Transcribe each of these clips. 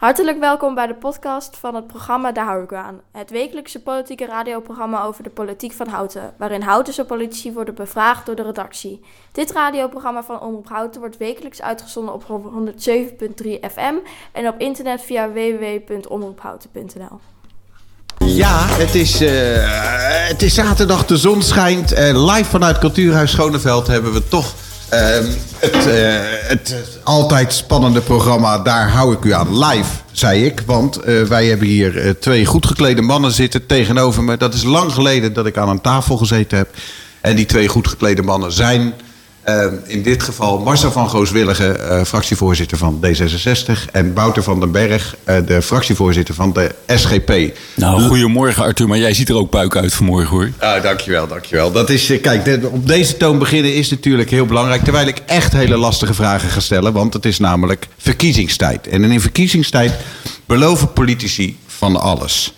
Hartelijk welkom bij de podcast van het programma Daar hou ik. Het wekelijkse politieke radioprogramma over de politiek van Houten, waarin Houtense politici worden bevraagd door de redactie. Dit radioprogramma van Omroep Houten wordt wekelijks uitgezonden op 107.3 FM en op internet via www.omroephouten.nl. Ja, het is, uh, het is zaterdag, de zon schijnt. Uh, live vanuit Cultuurhuis Schoneveld hebben we toch het, het altijd spannende programma. Daar hou ik u aan. Live, zei ik. Want wij hebben hier twee goed geklede mannen zitten tegenover me. Dat is lang geleden dat ik aan een tafel gezeten heb. En die twee goed geklede mannen zijn uh, in dit geval Marcel van Gooswillige, uh, fractievoorzitter van D66. En Wouter van den Berg, uh, de fractievoorzitter van de SGP. Nou, goedemorgen Arthur, maar jij ziet er ook puik uit vanmorgen hoor. Ah, dankjewel, dankjewel. Dat is, kijk, de, op deze toon beginnen is natuurlijk heel belangrijk. Terwijl ik echt hele lastige vragen ga stellen. Want het is namelijk verkiezingstijd. En in verkiezingstijd beloven politici van alles.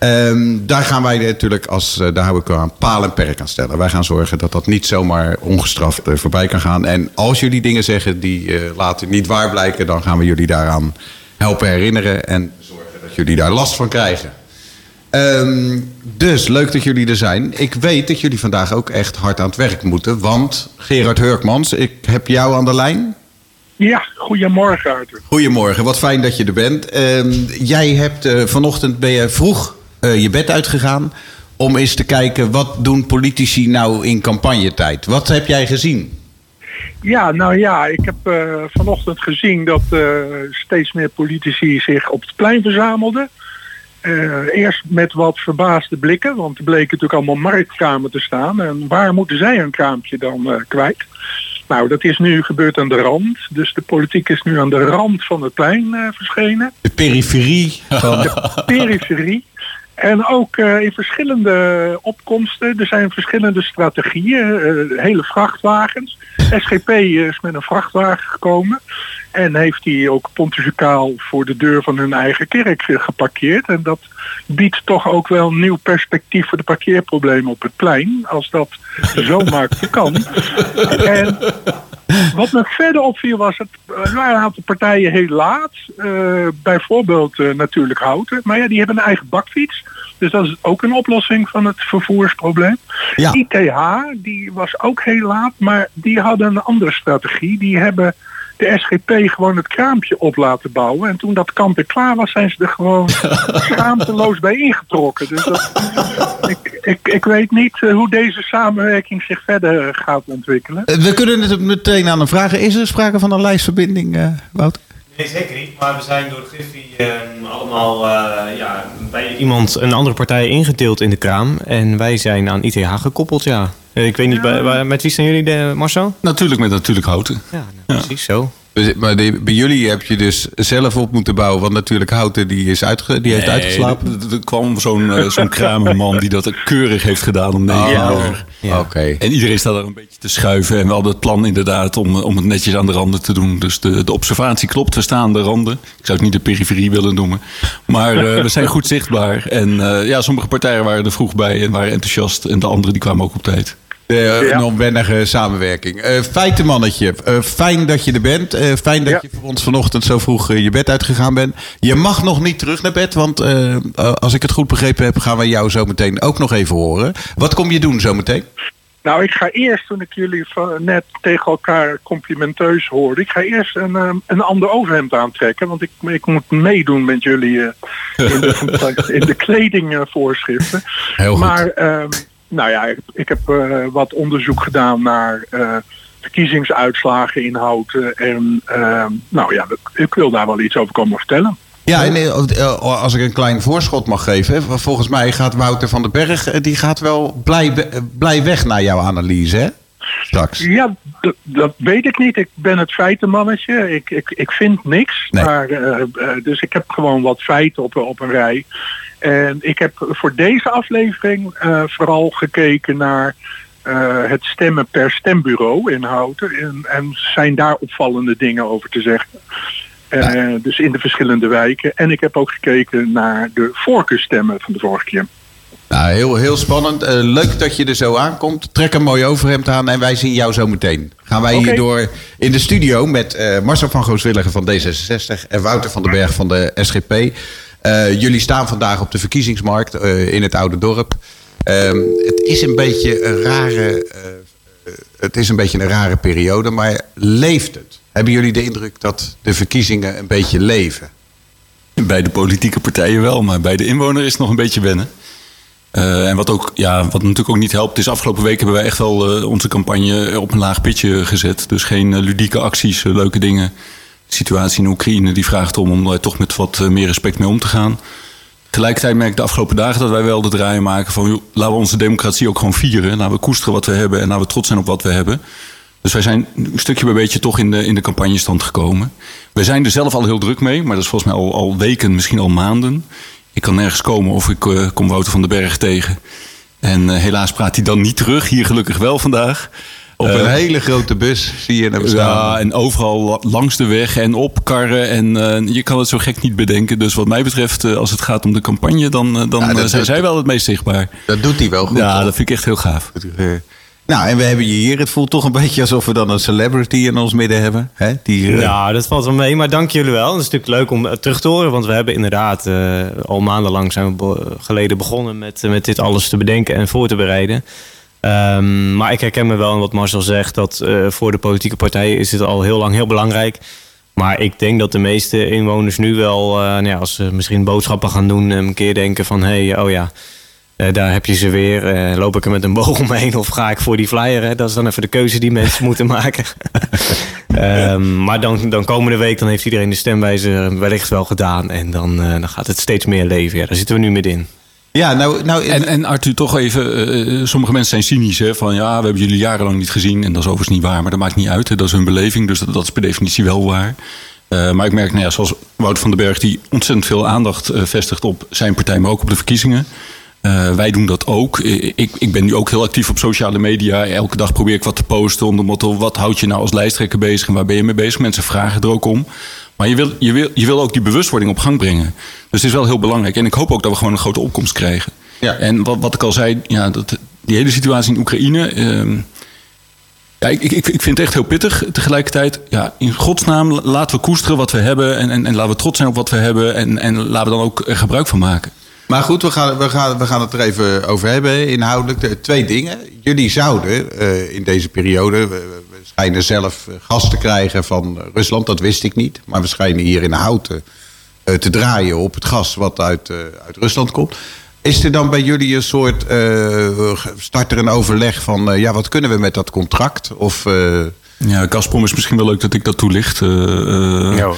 Um, daar gaan wij natuurlijk, als, uh, daar hou ik aan, paal en perk aan stellen. Wij gaan zorgen dat dat niet zomaar ongestraft uh, voorbij kan gaan. En als jullie dingen zeggen die uh, later niet waar blijken... dan gaan we jullie daaraan helpen herinneren... en zorgen dat jullie daar last van krijgen. Um, dus, leuk dat jullie er zijn. Ik weet dat jullie vandaag ook echt hard aan het werk moeten. Want, Gerard Hurkmans, ik heb jou aan de lijn. Ja, goedemorgen Arthur. Goedemorgen, wat fijn dat je er bent. Um, jij hebt vanochtend, ben je vroeg uh, je bed uitgegaan om eens te kijken wat doen politici nou in campagnetijd. Wat heb jij gezien? Ja, nou ja, ik heb uh, vanochtend gezien dat uh, steeds meer politici zich op het plein verzamelden. eerst met wat verbaasde blikken, want er bleken natuurlijk allemaal marktkramen te staan. En waar moeten zij een kraampje dan kwijt? Nou, dat is nu gebeurd aan de rand. Dus de politiek is nu aan de rand van het plein verschenen. De periferie. De periferie. En ook uh, in verschillende opkomsten. Er zijn verschillende strategieën. Uh, hele vrachtwagens. SGP is met een vrachtwagen gekomen. En heeft die ook pontificaal voor de deur van hun eigen kerk geparkeerd. En dat biedt toch ook wel een nieuw perspectief voor de parkeerproblemen op het plein. Als dat zomaar kan. En wat me verder opviel was het er waren een aantal partijen heel laat. Uh, bijvoorbeeld uh, natuurlijk Houten. Maar ja, die hebben een eigen bakfiets. Dus dat is ook een oplossing van het vervoersprobleem. Ja. ITH, die was ook heel laat. Maar die hadden een andere strategie. Die hebben de SGP gewoon het kraampje op laten bouwen. En toen dat kamp er klaar was, zijn ze er gewoon schaamteloos bij ingetrokken. Dus dat, ik, ik, ik weet niet uh, hoe deze samenwerking zich verder gaat ontwikkelen. We kunnen het meteen aan hem vragen. Is er sprake van een lijstverbinding, uh, Wouter? Nee, zeker niet. Maar we zijn door Griffie uh, allemaal uh, ja, bij iemand, een andere partij ingedeeld in de kraam. En wij zijn aan ITH gekoppeld, ja. Ik weet niet, ja. bij, met wie zijn jullie, de, Marcel? Natuurlijk met Natuurlijk Houten. Ja, nou, precies zo. Maar de, bij jullie heb je dus zelf op moeten bouwen. Want natuurlijk Houten die is uitge, die heeft nee, uitgeslapen. Er, er kwam zo'n uh, zo'n kramerman die dat keurig heeft gedaan om 9 Oh, uur. ja. Okay. En iedereen staat er een beetje te schuiven. En we hadden het plan inderdaad om, om het netjes aan de randen te doen. Dus de, de observatie klopt. We staan aan de randen. Ik zou het niet de periferie willen noemen. Maar uh, we zijn goed zichtbaar. En uh, ja, sommige partijen waren er vroeg bij en waren enthousiast. En de anderen die kwamen ook op tijd. Ja. Een onwennige samenwerking. Uh, feitenmannetje, uh, fijn dat je er bent. fijn dat ja. je voor ons vanochtend zo vroeg je bed uitgegaan bent. Je mag nog niet terug naar bed, want als ik het goed begrepen heb... gaan we jou zo meteen ook nog even horen. Wat kom je doen zo meteen? Nou, ik ga eerst, toen ik jullie net tegen elkaar complimenteus hoorde... ik ga eerst een, een ander overhemd aantrekken. Want ik, ik moet meedoen met jullie in, de, in de kledingvoorschriften. Heel goed. Maar... ehm, nou ja, ik, ik heb uh, wat onderzoek gedaan naar uh, verkiezingsuitslagen in Houten. En uh, nou ja, ik wil daar wel iets over komen vertellen. Ja, en als ik een klein voorschot mag geven. Volgens mij gaat Wouter van den Berg, die gaat wel blij, blij weg naar jouw analyse, hè? Straks. Ja, dat weet ik niet. Ik ben het feitenmannetje. Ik, ik, ik vind niks. Nee. Maar, uh, dus ik heb gewoon wat feiten op, op een rij. En ik heb voor deze aflevering uh, vooral gekeken naar uh, het stemmen per stembureau in Houten. En, en zijn daar opvallende dingen over te zeggen. Uh, ja. Dus in de verschillende wijken. En ik heb ook gekeken naar de voorkeurstemmen van de vorige keer. Nou, heel, heel spannend. Eh, leuk dat je er zo aankomt. Trek een mooi overhemd aan en wij zien jou zo meteen. Gaan wij Oké. hier door in de studio met eh, Marcel van Gooswilligen van D66 en Wouter van den Berg van de SGP. Eh, jullie staan vandaag op de verkiezingsmarkt eh, in het Oude Dorp. Ehm, het is een beetje een rare, eh, het is een beetje een rare periode, maar leeft het? Hebben jullie de indruk dat de verkiezingen een beetje leven? Bij de politieke partijen wel, maar bij de inwoner is het nog een beetje wennen. En wat, ook, ja, wat natuurlijk ook niet helpt, is afgelopen week hebben wij echt wel onze campagne op een laag pitje gezet. Dus geen ludieke acties, leuke dingen. Situatie in Oekraïne die vraagt om, om daar toch met wat eh, meer respect mee om te gaan. Tegelijkertijd merk ik de afgelopen dagen dat wij wel de draai maken van... Laten we onze democratie ook gewoon vieren. Laten we koesteren wat we hebben en laten we trots zijn op wat we hebben. Dus wij zijn een stukje bij beetje toch in de, in de campagnestand gekomen. We zijn er zelf al heel druk mee, maar dat is volgens mij al, al weken, misschien al maanden. Ik kan nergens komen of ik eh, kom Wouter van den Berg tegen. En eh, helaas praat hij dan niet terug. Hier gelukkig wel vandaag. Op Eh, een hele grote bus zie je hem staan. ja, en overal la- langs de weg en op karren. En eh, je kan het zo gek niet bedenken. Dus wat mij betreft, eh, als het gaat om de campagne, dan, eh, dan Ja, dat- eh, zijn zij wel het meest zichtbaar. Dat doet hij wel goed. ja, toch? dat vind ik echt heel gaaf. Eh, Nou, en we hebben je hier. Het voelt toch een beetje alsof we dan een celebrity in ons midden hebben. Hè? Die, eh, Ja, dat valt wel mee, maar dank jullie wel. Het is natuurlijk leuk om eh, terug te horen, want we hebben inderdaad eh, al maandenlang zijn we be- geleden begonnen met, eh, met dit alles te bedenken en voor te bereiden. Ehm, maar ik herken me wel in wat Marcel zegt, dat eh, voor de politieke partijen is dit al heel lang heel belangrijk. Maar ik denk dat de meeste inwoners nu wel, eh, nou ja, als ze misschien boodschappen gaan doen, een keer denken van, hé, hey, oh ja, eh, daar heb je ze weer. Loop ik er met een boog omheen of ga ik voor die flyer? Hè? Dat is dan even de keuze die mensen moeten maken. Ehm, maar dan, dan komende week dan heeft iedereen de stemwijzer wellicht wel gedaan. En dan, dan gaat het steeds meer leven. Daar zitten we nu middenin. Ja, nou, nou En, en Arthur, toch even, eh, sommige mensen zijn cynisch. Hè, van ja, we hebben jullie jarenlang niet gezien. En dat is overigens niet waar, maar dat maakt niet uit. Hè, dat is hun beleving, dus dat, is per definitie wel waar. Eh, maar ik merk, nou ja, zoals Wouter van den Berg... die ontzettend veel aandacht eh, vestigt op zijn partij... maar ook op de verkiezingen. Eh, wij doen dat ook. Eh, Ik, ik ben nu ook heel actief op sociale media. Elke dag probeer ik wat te posten onder motto... wat houdt je nou als lijsttrekker bezig en waar ben je mee bezig? Mensen vragen er ook om. Maar je wil, je, wil, je wil ook die bewustwording op gang brengen. Dus het is wel heel belangrijk. En ik hoop ook dat we gewoon een grote opkomst krijgen. Ja. En wat, wat ik al zei, ja, dat, die hele situatie in Oekraïne... ehm, ja, ik, ik, ik vind het echt heel pittig. Tegelijkertijd, ja, in godsnaam laten we koesteren wat we hebben. En, en, en laten we trots zijn op wat we hebben. En, en laten we dan ook er gebruik van maken. Maar goed, we gaan, we, gaan, we gaan het er even over hebben, inhoudelijk. De- twee dingen. Jullie zouden eh, in deze periode, we, schijnen zelf eh, gas te krijgen van Rusland, dat wist ik niet. Maar we schijnen hier in Houten eh, te draaien op het gas wat uit, eh, uit Rusland komt. Is er dan bij jullie een soort, eh, start er een overleg van, ja, wat kunnen we met dat contract? Of, eh, Ja, Gazprom is misschien wel leuk dat ik dat toelicht. Eh, eh, hoor,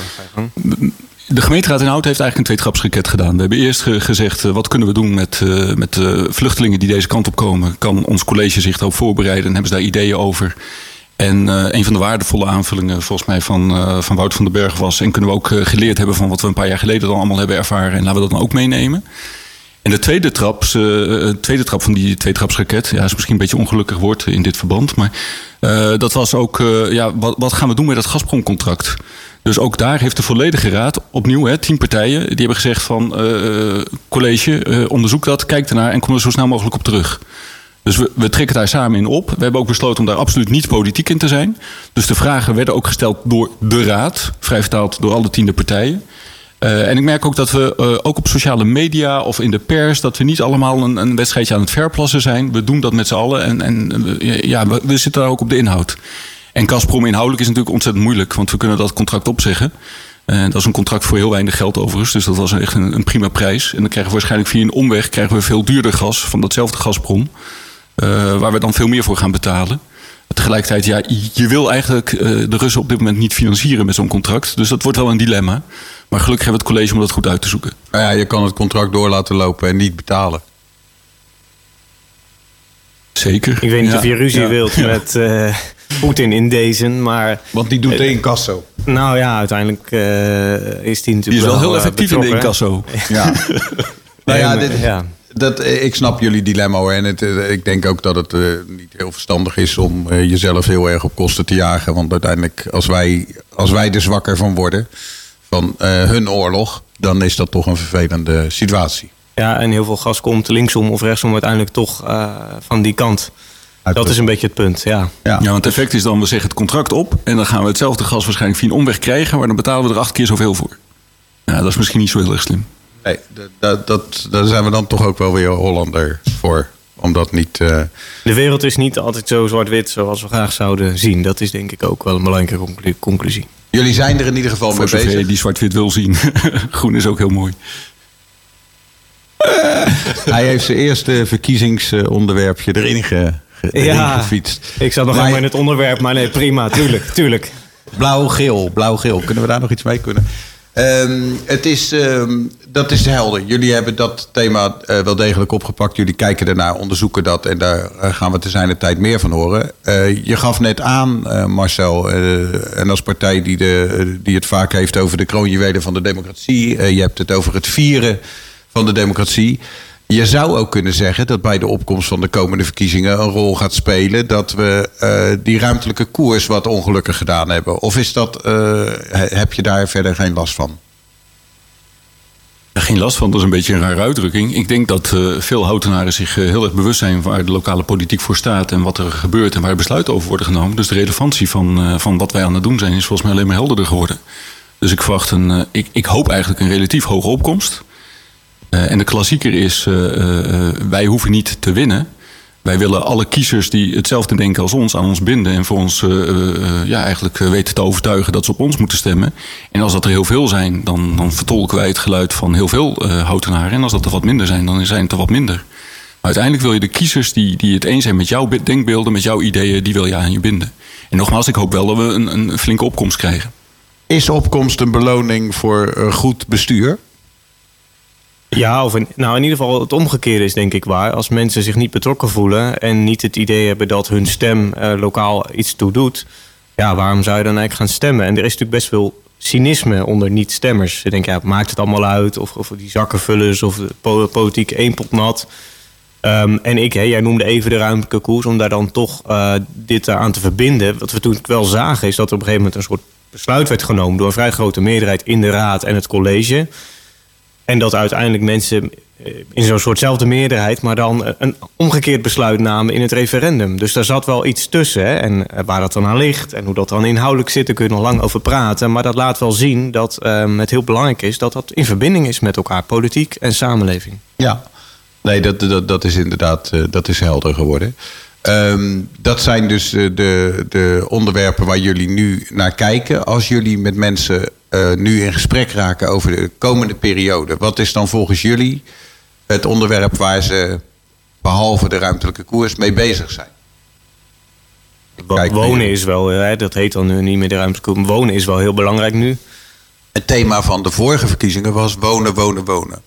De gemeenteraad in Hout heeft eigenlijk een tweetrapsraket gedaan. We hebben eerst ge- gezegd, eh, wat kunnen we doen met, eh, met eh, vluchtelingen die deze kant op komen? Kan ons college zich daarop voorbereiden en hebben ze daar ideeën over? En een van de waardevolle aanvullingen volgens mij van, van Wout van den Berg was... en kunnen we ook geleerd hebben van wat we een paar jaar geleden dan allemaal hebben ervaren... en laten we dat dan ook meenemen. En de tweede trap, eh, eh, tweede trap van die tweetrapsraket... ja, is misschien een beetje ongelukkig woord in dit verband... maar eh, dat was ook, ja, wat, wat gaan we doen met dat Gazprom-contract? Dus ook daar heeft de volledige raad, opnieuw hè, tien partijen... die hebben gezegd van, college, onderzoek dat, kijk ernaar... en kom er zo snel mogelijk op terug. Dus we, we trekken daar samen in op. We hebben ook besloten om daar absoluut niet politiek in te zijn. Dus de vragen werden ook gesteld door de raad, vrij vertaald door alle tiende partijen. Eh, en ik merk ook dat we eh, ook op sociale media of in de pers... dat we niet allemaal een, een wedstrijdje aan het verplassen zijn. We doen dat met z'n allen en, en eh, ja, we, zitten daar ook op de inhoud. En Gazprom inhoudelijk is natuurlijk ontzettend moeilijk... want we kunnen dat contract opzeggen. En dat is een contract voor heel weinig geld overigens. Dus dat was echt een, een prima prijs. En dan krijgen we waarschijnlijk via een omweg... krijgen we veel duurder gas van datzelfde Gazprom... eh, waar we dan veel meer voor gaan betalen. Tegelijkertijd, ja, je wil eigenlijk eh, de Russen op dit moment niet financieren met zo'n contract. Dus dat wordt wel een dilemma. Maar gelukkig hebben we het college om dat goed uit te zoeken. nou ja, je kan het contract door laten lopen en niet betalen. Zeker. Ik weet niet Ja. of je ruzie Ja. wilt Ja. met eh, Poetin in deze, maar Want die doet de incasso. nou ja, uiteindelijk eh, is die natuurlijk Die is wel heel eh, effectief in de incasso. Ja. nou ja, dit, ja. Dat, eh, ik snap jullie dilemma hoor. En het, eh, ik denk ook dat het eh, niet heel verstandig is om eh, jezelf heel erg op kosten te jagen. Want uiteindelijk, als wij, als wij er zwakker van worden, van eh, hun oorlog, dan is dat toch een vervelende situatie. Ja, en heel veel gas komt linksom of rechtsom uiteindelijk toch uh, van die kant. Dat is een beetje het punt, ja. ja. Ja, want het effect is dan, we zeggen het contract op... en dan gaan we hetzelfde gas waarschijnlijk via een omweg krijgen... maar dan betalen we er acht keer zoveel voor. Ja, dat is misschien niet zo heel erg slim. Nee, dat, dat, daar zijn we dan toch ook wel weer Hollander voor. Omdat niet... Uh... De wereld is niet altijd zo zwart-wit zoals we graag zouden zien. Dat is denk ik ook wel een belangrijke conclusie. Jullie zijn er in ieder geval voor mee bezig. je die zwart-wit wil zien. Groen is ook heel mooi. Hij heeft zijn eerste verkiezingsonderwerpje erin ge, ja, gefietst. Ik zat nog helemaal in het onderwerp, maar nee, prima, tuurlijk, tuurlijk. Blauw-geel, blauw-geel. Kunnen we daar nog iets mee kunnen? Um, het is, um, dat is helder. Jullie hebben dat thema uh, wel degelijk opgepakt. Jullie kijken ernaar, onderzoeken dat. En daar uh, gaan we te zijn de tijd meer van horen. Uh, je gaf net aan, Marcel. en als partij die, de, die het vaak heeft over de kroonjuwelen van de democratie. je hebt het over het vieren van de democratie. Je zou ook kunnen zeggen dat bij de opkomst van de komende verkiezingen een rol gaat spelen dat we uh, die ruimtelijke koers wat ongelukkig gedaan hebben. Of is dat, uh, heb je daar verder geen last van? geen last van, dat is een beetje een rare uitdrukking. Ik denk dat uh, veel houtenaren zich heel erg bewust zijn waar de lokale politiek voor staat en wat er gebeurt en waar besluiten over worden genomen. Dus de relevantie van, van wat wij aan het doen zijn is volgens mij alleen maar helderder geworden. Dus ik verwacht een, ik, ik hoop eigenlijk een relatief hoge opkomst. Uh, en de klassieker is, uh, uh, wij hoeven niet te winnen. Wij willen alle kiezers die hetzelfde denken als ons aan ons binden. En voor ons ja, eigenlijk weten te overtuigen dat ze op ons moeten stemmen. En als dat er heel veel zijn, dan, dan vertolken wij het geluid van heel veel houtenaren. En als dat er wat minder zijn, dan zijn het er wat minder. Maar uiteindelijk wil je de kiezers die, die het eens zijn met jouw denkbeelden, met jouw ideeën, die wil je aan je binden. En nogmaals, ik hoop wel dat we een, een flinke opkomst krijgen. Is opkomst een beloning voor goed bestuur? Ja, of in, nou in ieder geval het omgekeerde is denk ik waar. Als mensen zich niet betrokken voelen en niet het idee hebben dat hun stem uh, lokaal iets toe doet, ja, waarom zou je dan eigenlijk gaan stemmen? En er is natuurlijk best veel cynisme onder niet-stemmers. Je denkt, ja, maakt het allemaal uit? Of, of die zakkenvullers of de politiek één pot nat. Um, en ik, hè, jij noemde even de ruimtelijke koers, om daar dan toch uh, dit aan te verbinden. Wat we toen wel zagen, is dat er op een gegeven moment een soort besluit werd genomen door een vrij grote meerderheid in de raad en het college. En dat uiteindelijk mensen eh, in zo'n soortzelfde meerderheid, maar dan een omgekeerd besluit namen in het referendum. Dus daar zat wel iets tussen. Hè? En eh, waar dat dan aan ligt en hoe dat dan inhoudelijk zit, daar kun je nog lang over praten. Maar dat laat wel zien dat um, het heel belangrijk is dat dat in verbinding is met elkaar, politiek en samenleving. Ja, nee, dat, dat, dat is inderdaad dat is helder geworden. Um, dat zijn dus de, de onderwerpen waar jullie nu naar kijken. Als jullie met mensen uh, nu in gesprek raken over de komende periode. Wat is dan volgens jullie het onderwerp waar ze behalve de ruimtelijke koers mee bezig zijn? Kijk, wonen is wel, hè, dat heet dan nu niet meer de ruimtelijke koers. Wonen is wel heel belangrijk nu. Het thema van de vorige verkiezingen was wonen, wonen, wonen.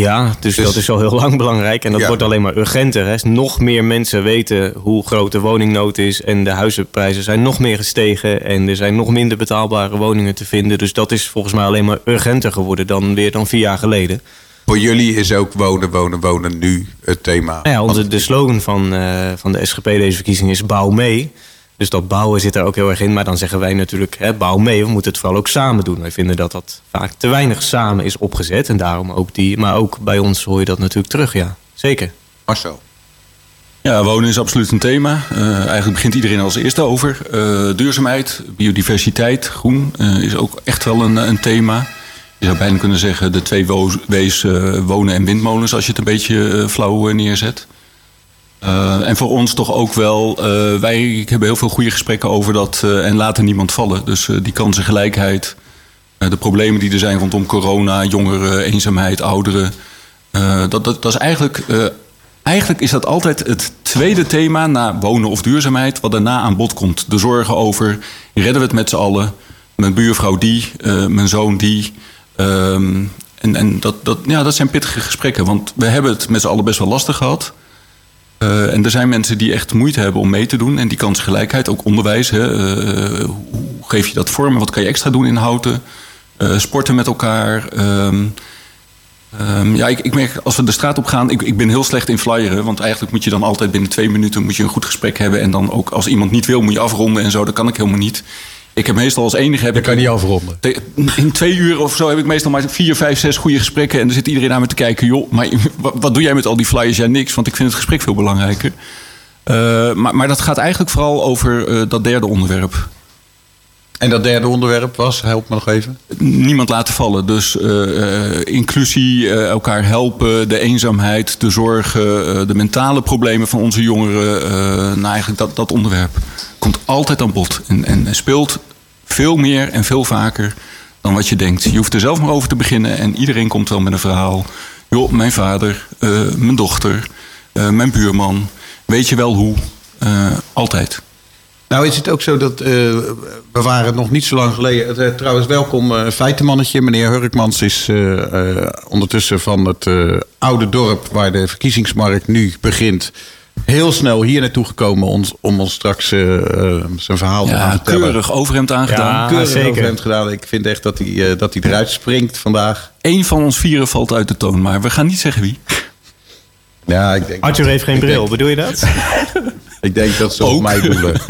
Ja, dus, dus, dat is al heel lang belangrijk. En dat wordt alleen maar urgenter. Hè. Nog meer mensen weten hoe groot de woningnood is. En de huizenprijzen zijn nog meer gestegen. En er zijn nog minder betaalbare woningen te vinden. Dus dat is volgens mij alleen maar urgenter geworden dan weer dan vier jaar geleden. Voor jullie is ook wonen, wonen, wonen nu het thema. Nou ja, onze, de slogan van, uh, van de SGP deze verkiezing is bouw mee. Dus dat bouwen zit er ook heel erg in. Maar dan zeggen wij natuurlijk, hè, bouw mee. We moeten het vooral ook samen doen. Wij vinden dat dat vaak te weinig samen is opgezet. En daarom ook die. Maar ook bij ons hoor je dat natuurlijk terug, ja. Zeker. Marcel. Ja, wonen is absoluut een thema. Uh, eigenlijk begint iedereen als eerste over. Uh, duurzaamheid, biodiversiteit, groen uh, is ook echt wel een, een thema. Je zou bijna kunnen zeggen de twee W's wonen en windmolens... als je het een beetje flauw neerzet. Uh, en voor ons toch ook wel, uh, wij hebben heel veel goede gesprekken over dat uh, en laten niemand vallen. Dus die kansengelijkheid, de problemen die er zijn rondom corona, jongeren, eenzaamheid, ouderen. dat, dat, dat is eigenlijk, eigenlijk is dat altijd het tweede thema na wonen of duurzaamheid, wat daarna aan bod komt. De zorgen over, redden we het met z'n allen? Mijn buurvrouw die, mijn zoon die. Um, en en dat, dat, ja, dat zijn pittige gesprekken, want we hebben het met z'n allen best wel lastig gehad. Uh, en er zijn mensen die echt moeite hebben om mee te doen. En die kansgelijkheid, ook onderwijs. Hè, uh, hoe geef je dat vorm? Wat kan je extra doen in houten? Uh, sporten met elkaar. Um, um, ja, ik, ik, merk als we de straat op gaan, ik, ik, ben heel slecht in flyeren. Want eigenlijk moet je dan altijd binnen twee minuten moet je een goed gesprek hebben. En dan ook als iemand niet wil, moet je afronden en zo. Dat kan ik helemaal niet. Ik heb meestal als enige... Heb Dat ik kan niet afronden. In twee uur of zo heb ik meestal maar vier, vijf, zes goede gesprekken. En dan zit iedereen naar me te kijken. Joh, maar wat, doe jij met al die flyers? Ja, niks, want ik vind het gesprek veel belangrijker. Eh, maar, maar dat gaat eigenlijk vooral over eh, dat derde onderwerp. En dat derde onderwerp was, help me nog even. Niemand laten vallen. Dus eh, inclusie, elkaar helpen, de eenzaamheid, de zorgen, de mentale problemen van onze jongeren. nou, eigenlijk dat, dat onderwerp komt altijd aan bod. En, en speelt veel meer en veel vaker dan wat je denkt. Je hoeft er zelf maar over te beginnen en iedereen komt wel met een verhaal. Joh, mijn vader, eh, mijn dochter, eh, mijn buurman. Weet je wel hoe? Eh, altijd. Nou is het ook zo dat, we waren nog niet zo lang geleden... trouwens, welkom feitenmannetje. Meneer Hurkmans is ondertussen van het oude dorp... waar de verkiezingsmarkt nu begint... heel snel hier naartoe gekomen ons, om ons straks eh, eh, zijn verhaal te Ja, vertellen. keurig overhemd aangedaan. Ja. Keurig zeker. over hem gedaan. Ik vind echt dat hij, eh, dat hij eruit springt vandaag. Eén van ons vieren valt uit de toon, maar we gaan niet zeggen wie. Ja, ik denk, Arthur heeft geen bril, denk- bedoel je dat? Ik denk dat ze op mij doelen.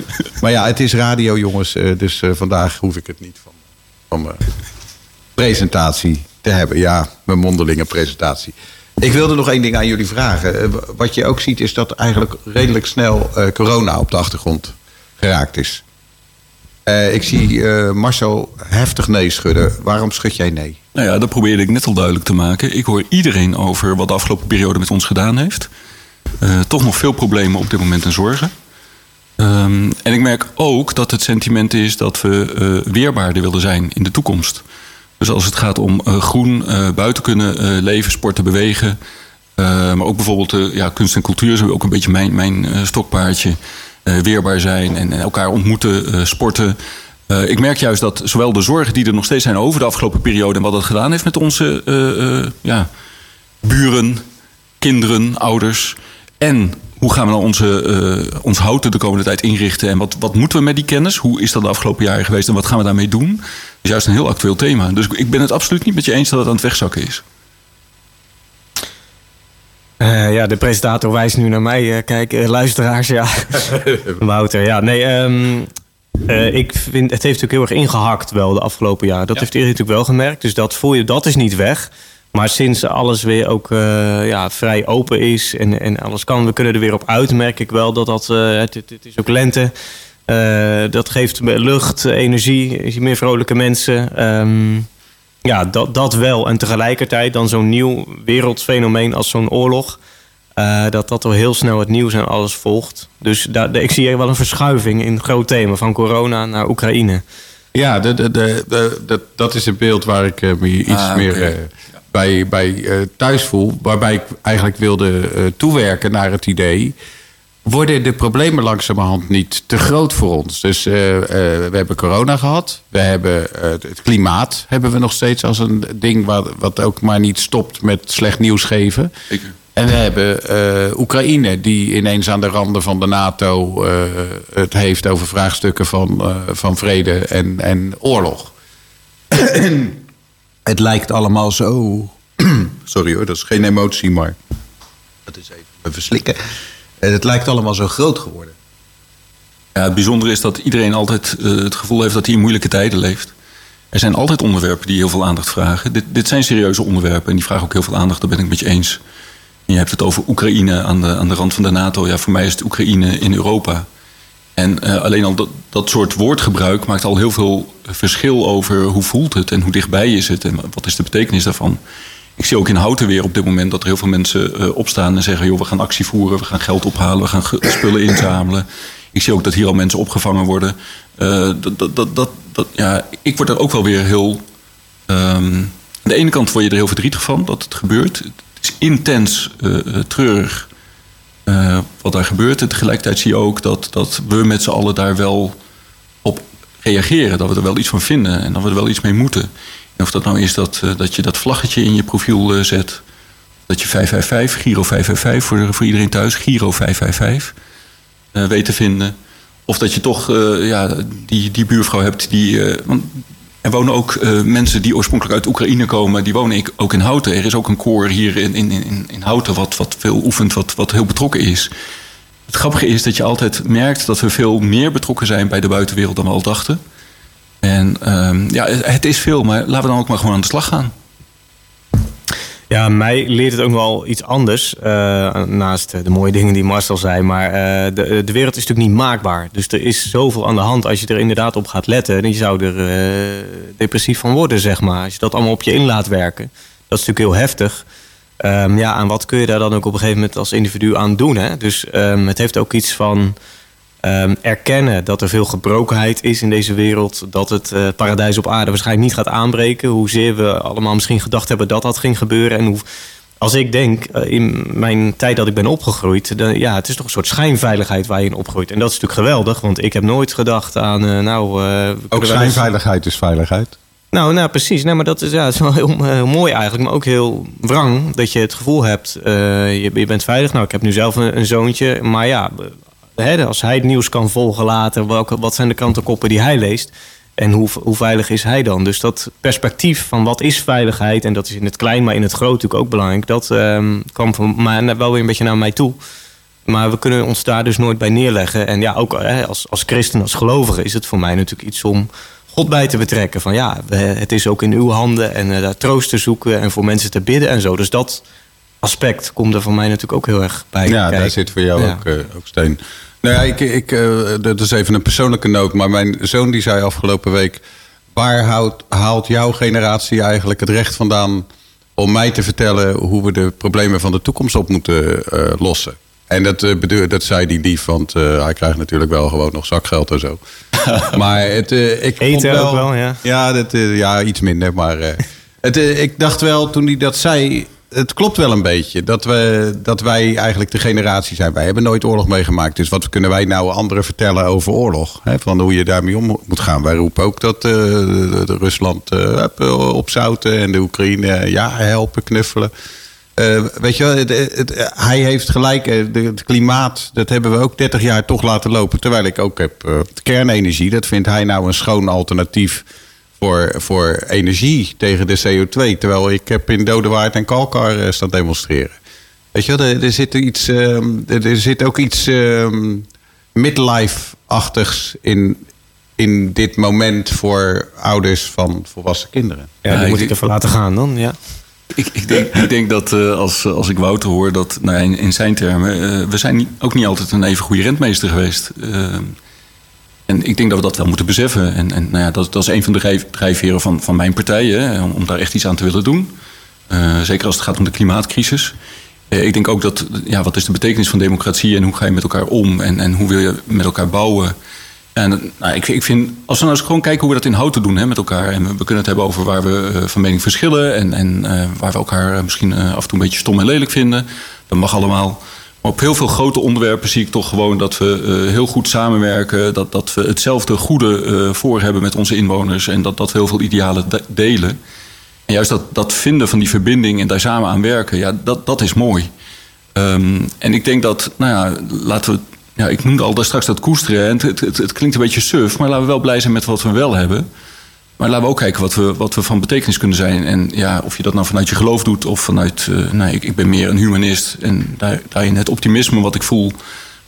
Maar ja, het is radio, jongens. eh, Dus eh, vandaag hoef ik het niet van, van mijn presentatie te hebben. Ja, mijn mondelinge presentatie. Ik wilde nog één ding aan jullie vragen. Eh, Wat je ook ziet is dat eigenlijk redelijk snel eh, corona op de achtergrond geraakt is. Eh, ik zie Marcel heftig nee schudden. Waarom schud jij nee? Nou ja, dat probeerde ik net al duidelijk te maken. Ik hoor iedereen over wat de afgelopen periode met ons gedaan heeft. Toch nog veel problemen op dit moment en zorgen. Ehm, en ik merk ook dat het sentiment is dat we weerbaarder willen zijn in de toekomst. Dus als het gaat om eh, groen, eh, buiten kunnen eh, leven, sporten, bewegen. maar ook bijvoorbeeld ja, kunst en cultuur is ook een beetje mijn, mijn stokpaardje. Weerbaar zijn en, elkaar ontmoeten, sporten. Ik merk juist dat zowel de zorgen die er nog steeds zijn over de afgelopen periode en wat dat gedaan heeft met onze ja, buren, kinderen, ouders. En hoe gaan we nou onze, ons houten de komende tijd inrichten? En wat, wat moeten we met die kennis? Hoe is dat de afgelopen jaren geweest en wat gaan we daarmee doen? Is juist een heel actueel thema. Dus ik ben het absoluut niet met je eens dat het aan het wegzakken is. Eh, ja, de presentator wijst nu naar mij. eh, kijk, eh, luisteraars, ja. Wouter, ja. Nee, ehm, eh, ik vind, het heeft natuurlijk heel erg ingehakt wel de afgelopen jaren. Dat heeft iedereen natuurlijk wel gemerkt. Dus dat voel je, dat is niet weg. Maar sinds alles weer ook ja, vrij open is en, en alles kan, we kunnen er weer op uit, merk ik wel dat dat, het, het is ook lente. Eh, dat geeft me lucht, energie, je ziet meer vrolijke mensen. Ehm, ja, dat, dat wel. En tegelijkertijd dan zo'n nieuw wereldfenomeen als zo'n oorlog. eh, dat dat al heel snel het nieuws en alles volgt. Dus daar, ik zie hier wel een verschuiving in het groot thema. Van corona naar Oekraïne. Ja, de, de, de, de- dat- dat is een beeld waar ik eh, me iets Ah, meer bij, bij eh, thuis voel. Waarbij ik eigenlijk wilde eh, toewerken naar het idee. Worden de problemen langzamerhand niet te groot voor ons? Dus eh, eh, we hebben corona gehad. We hebben eh, het klimaat hebben we nog steeds als een ding wat, wat ook maar niet stopt met slecht nieuws geven. Zeker. En we hebben eh, Oekraïne, die ineens aan de randen van de NATO eh, het heeft over vraagstukken van, eh, van vrede en, en oorlog. het lijkt allemaal zo. Sorry hoor, dat is geen emotie, maar. Dat is even verslikken. Eh, Het lijkt allemaal zo groot geworden. Ja, het bijzondere is dat iedereen altijd eh, het gevoel heeft dat hij in moeilijke tijden leeft. Er zijn altijd onderwerpen die heel veel aandacht vragen. Dit, dit zijn serieuze onderwerpen en die vragen ook heel veel aandacht. Daar ben ik met je eens. En je hebt het over Oekraïne aan de, aan de rand van de NATO. Ja, voor mij is het Oekraïne in Europa. En eh, alleen al dat, dat soort woordgebruik maakt al heel veel verschil over hoe voelt het en hoe dichtbij is het en wat is de betekenis daarvan. Ik zie ook in Houten weer op dit moment dat er heel veel mensen eh, opstaan en zeggen: joh, we gaan actie voeren, we gaan geld ophalen, we gaan spullen inzamelen. Ik zie ook dat hier al mensen opgevangen worden. Eh, dat, dat, dat, ja, ik word er ook wel weer heel. ehm, aan de ene kant word je er heel verdrietig van dat het gebeurt. Het is intens eh, treurig wat daar gebeurt. En tegelijkertijd zie je ook dat, dat we met z'n allen daar wel op reageren. Dat we er wel iets van vinden en dat we er wel iets mee moeten. En of dat nou is dat, eh, dat je dat vlaggetje in je profiel eh, zet. Dat je 555, Giro 555 voor, voor iedereen thuis, Giro 555 eh, weet te vinden. Of dat je toch ja, die, die buurvrouw hebt die. want er wonen ook mensen die oorspronkelijk uit Oekraïne komen, die wonen ook in Houten. Er is ook een koor hier in, in, in, in Houten wat, wat veel oefent, wat, wat heel betrokken is. Het grappige is dat je altijd merkt dat we veel meer betrokken zijn bij de buitenwereld dan we al dachten. En ehm, ja, het is veel, maar laten we dan ook maar gewoon aan de slag gaan. Ja, mij leert het ook wel iets anders. eh, naast de mooie dingen die Marcel zei. Maar eh, de, de wereld is natuurlijk niet maakbaar. Dus er is zoveel aan de hand. Als je er inderdaad op gaat letten, dan zou er eh, depressief van worden, zeg maar. Als je dat allemaal op je in laat werken. Dat is natuurlijk heel heftig. Ehm, ja, en wat kun je daar dan ook op een gegeven moment als individu aan doen? Hè? Dus ehm, het heeft ook iets van ehm, erkennen dat er veel gebrokenheid is in deze wereld. Dat het eh, paradijs op aarde waarschijnlijk niet gaat aanbreken. Hoezeer we allemaal misschien gedacht hebben dat dat ging gebeuren. En hoe, als ik denk, eh, in mijn tijd dat ik ben opgegroeid... Dan, ja, het is toch een soort schijnveiligheid waar je in opgroeit. En dat is natuurlijk geweldig, want ik heb nooit gedacht aan... eh, nou, Ook schijnveiligheid is veiligheid. nou, nou precies. Nee, maar dat is, ja, dat is wel heel, heel mooi eigenlijk. Maar ook heel wrang dat je het gevoel hebt... je, je bent veilig. Nou, ik heb nu zelf een, een zoontje. Maar ja, als hij het nieuws kan volgen later... Welke, wat zijn de krantenkoppen die hij leest... En hoe, hoe veilig is hij dan? Dus dat perspectief van wat is veiligheid... en dat is in het klein, maar in het groot natuurlijk ook belangrijk... dat ehm, kwam van mij wel weer een beetje naar mij toe. Maar we kunnen ons daar dus nooit bij neerleggen. En ja, ook hè, als, als christen, als gelovige... is het voor mij natuurlijk iets om God bij te betrekken. Van ja, het is ook in uw handen en eh, daar troost te zoeken... en voor mensen te bidden en zo. Dus dat aspect komt er voor mij natuurlijk ook heel erg bij Ja, kijken. daar zit voor jou Ja. ook, eh, ook steen. Nou ja, ik, ik, eh, dat is even een persoonlijke noot. Maar mijn zoon die zei afgelopen week... waar houdt, haalt jouw generatie eigenlijk het recht vandaan... om mij te vertellen hoe we de problemen van de toekomst op moeten eh, lossen? En dat, bedoel, dat zei die lief, want hij krijgt natuurlijk wel gewoon nog zakgeld en zo. maar het, ik Eten ook wel, ja. Ja, dat, ja iets minder. Maar het, ik dacht wel toen hij dat zei... Het klopt wel een beetje dat, we, dat wij eigenlijk de generatie zijn. Wij hebben nooit oorlog meegemaakt. Dus wat kunnen wij nou anderen vertellen over oorlog? Hè? Van hoe je daarmee om moet gaan. Wij roepen ook dat eh, Rusland eh, opzouten en de Oekraïne ja, helpen, knuffelen. Weet je het, hij heeft gelijk. Het klimaat, dat hebben we ook 30 jaar toch laten lopen. Terwijl ik ook heb kernenergie. Dat vindt hij nou een schoon alternatief voor, voor energie tegen de CO2. Terwijl ik heb in Dodewaard en Kalkar eh, staan demonstreren. Weet je wel, er, er zit iets, ehm, er, zit ook iets ehm, midlife-achtigs in, in dit moment voor ouders van volwassen kinderen. Ja, die moet ik even laten gaan dan, ja. Ik, ik, denk, ik denk dat eh, als, als ik Wouter hoor, dat nou, in, in zijn termen, eh, we zijn ook niet altijd een even goede rentmeester geweest. Eh, en ik denk dat we dat wel moeten beseffen. En, en nou ja, dat, dat is een van de drijf- drijfveren van, van mijn partij, hè, om, daar echt iets aan te willen doen. Eh, zeker als het gaat om de klimaatcrisis. Eh, ik denk ook dat, ja, wat is de betekenis van democratie en hoe ga je met elkaar om en, en hoe wil je met elkaar bouwen? En nou, ik, ik vind, als we nou eens gewoon kijken hoe we dat in houten doen hè, met elkaar. En we, kunnen het hebben over waar we eh, van mening verschillen. En, en waar we elkaar misschien af en toe een beetje stom en lelijk vinden. Dat mag allemaal. Op heel veel grote onderwerpen zie ik toch gewoon dat we eh, heel goed samenwerken. Dat, dat we hetzelfde goede eh, voor hebben met onze inwoners. En dat, dat we heel veel idealen de- delen. En juist dat, dat vinden van die verbinding en daar samen aan werken, ja, dat, dat is mooi. Ehm, en ik denk dat, nou ja, laten we. Ja, ik noemde al daar straks dat koesteren. En het, het, het, het klinkt een beetje suf, maar laten we wel blij zijn met wat we wel hebben. Maar laten we ook kijken wat we, wat we van betekenis kunnen zijn. En ja, of je dat nou vanuit je geloof doet of vanuit. nou, ik, ik ben meer een humanist. En daar, daarin het optimisme wat ik voel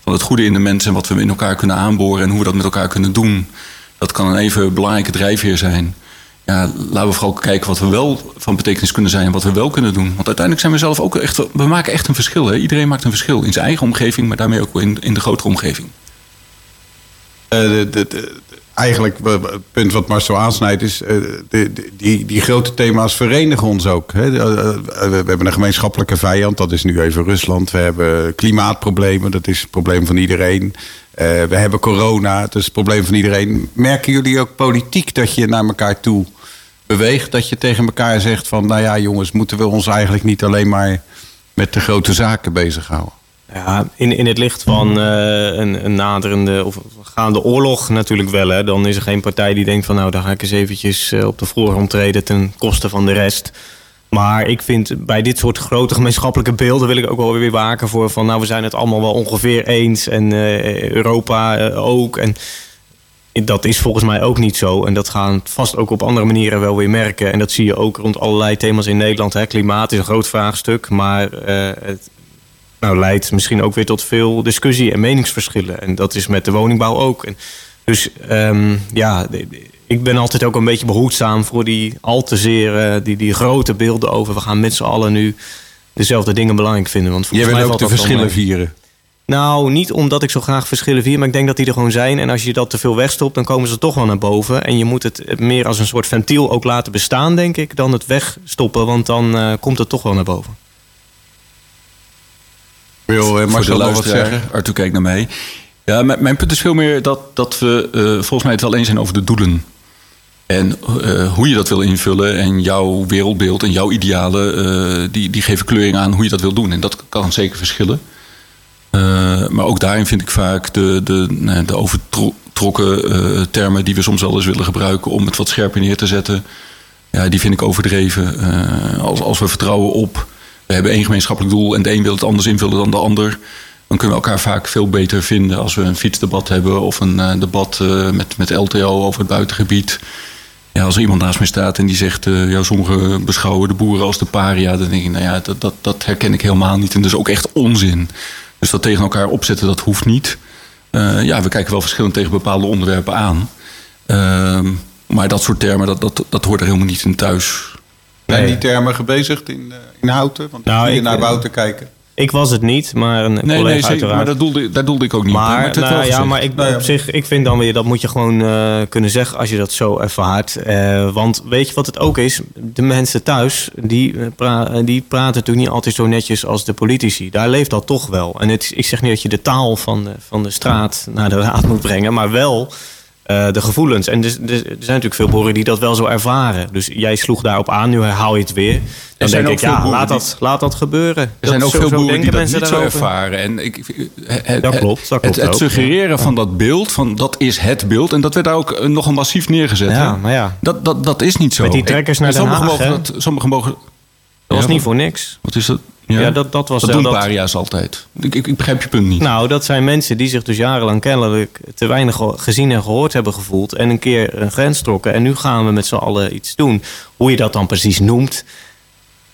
van het goede in de mensen en wat we in elkaar kunnen aanboren en hoe we dat met elkaar kunnen doen. Dat kan een even belangrijke drijfveer zijn. Ja, laten we vooral kijken wat we wel van betekenis kunnen zijn en wat we wel kunnen doen. Want uiteindelijk zijn we zelf ook echt. We maken echt een verschil. Iedereen maakt een verschil in zijn eigen omgeving, maar daarmee ook in, in de grotere omgeving. Eh, de, de- eigenlijk eh, het punt wat Marcel aansnijdt is... eh, die, die grote thema's verenigen ons ook. Eh, eh, we hebben een gemeenschappelijke vijand, dat is nu even Rusland. We hebben klimaatproblemen, dat is het probleem van iedereen. Eh, we hebben corona, dat is het probleem van iedereen. Merken jullie ook politiek dat je naar elkaar toe beweegt? Dat je tegen elkaar zegt van... nou ja jongens, moeten we ons eigenlijk niet alleen maar met de grote zaken bezighouden? Ja, in, in het licht van eh, een, een naderende of gaande oorlog natuurlijk wel. Hè. Dan is er geen partij die denkt van nou, daar ga ik eens eventjes eh, op de voorgrond treden ten koste van de rest. Maar ik vind bij dit soort grote gemeenschappelijke beelden wil ik ook wel weer waken voor van nou, we zijn het allemaal wel ongeveer eens en eh, Europa eh, ook. En dat is volgens mij ook niet zo. En dat gaan vast ook op andere manieren wel weer merken. En dat zie je ook rond allerlei thema's in Nederland. Hè. Klimaat is een groot vraagstuk, maar het nou, leidt misschien ook weer tot veel discussie en meningsverschillen. En dat is met de woningbouw ook. En dus ehm, ja, ik ben altijd ook een beetje behoedzaam voor die al te zeer, eh, die, die grote beelden over. We gaan met z'n allen nu dezelfde dingen belangrijk vinden. Want Jij wil ook de verschillen vieren. Nou, niet omdat ik zo graag verschillen vier, maar ik denk dat die er gewoon zijn. En als je dat te veel wegstopt, dan komen ze toch wel naar boven. En je moet het meer als een soort ventiel ook laten bestaan, denk ik, dan het wegstoppen. Want dan eh, komt het toch wel naar boven. Wil voor Marcel nog wat zeggen? Arthur kijkt naar mij. Ja, mijn, mijn punt is veel meer dat, dat we eh, volgens mij het wel eens zijn over de doelen. En eh, hoe je dat wil invullen en jouw wereldbeeld en jouw idealen, die, die geven kleuring aan hoe je dat wil doen. En dat kan zeker verschillen. Maar ook daarin vind ik vaak de, de, de overtrokken termen die we soms wel eens willen gebruiken om het wat scherper neer te zetten. Ja, die vind ik overdreven. Als, als we vertrouwen op, we hebben één gemeenschappelijk doel en de een wil het anders invullen dan de ander. Dan kunnen we elkaar vaak veel beter vinden als we een fietsdebat hebben of een eh, debat eh, met, met LTO over het buitengebied. Ja, als er iemand naast mij staat en die zegt, eh ja, sommigen beschouwen de boeren als de paria, dan denk ik, nou ja, dat, dat, dat herken ik helemaal niet. En dat is ook echt onzin. Dus dat tegen elkaar opzetten, dat hoeft niet. Eh, ja, we kijken wel verschillend tegen bepaalde onderwerpen aan. Ehm, maar dat soort termen, dat, dat, dat hoort er helemaal niet in thuis. Zijn Nee. die termen gebezigd in, eh, in Houten? Want Nou, nou, je ik- naar Wouter kijken. Ik was het niet, maar een Nee, collega nee, zeker, uiteraard. maar dat doelde, daar doelde ik ook niet. Maar, het werd nou, ja, maar ik, Nou ja. op zich, ik vind dan weer, dat moet je gewoon eh, kunnen zeggen als je dat zo ervaart. Eh, want weet je wat het ook is? De mensen thuis, die, eh, pra- eh, die praten natuurlijk niet altijd zo netjes als de politici. Daar leeft dat toch wel. En het, is- ik zeg niet dat je de taal van de, van de straat naar de raad moet brengen, maar wel eh, de gevoelens. En dus- dus- er zijn natuurlijk veel boeren die dat wel zo ervaren. Dus jij sloeg daarop aan, nu herhaal je het weer. Dan denk ik, ja, laat die- dat, laat dat gebeuren. Er zijn ook veel boeren die dat niet zo ervaren. En ik, het, Dat klopt, dat klopt het, het suggereren van dat beeld, van dat is het beeld. En dat werd daar ook eh, nogal massief neergezet. Ja, maar ja. Dat, dat, dat is niet zo. Met die trekkers naar En Den sommigen Haag, mogen hè? dat, Sommigen mogen... Dat was niet voor niks. Wat is dat? Ja, dat- dat was dat doen dat- paria's altijd. Ik, ik, ik begrijp je punt niet. Nou, dat zijn mensen die zich dus jarenlang kennelijk te weinig ge- gezien en gehoord hebben gevoeld. En een keer een grens trokken. En nu gaan we met z'n allen iets doen. Hoe je dat dan precies noemt,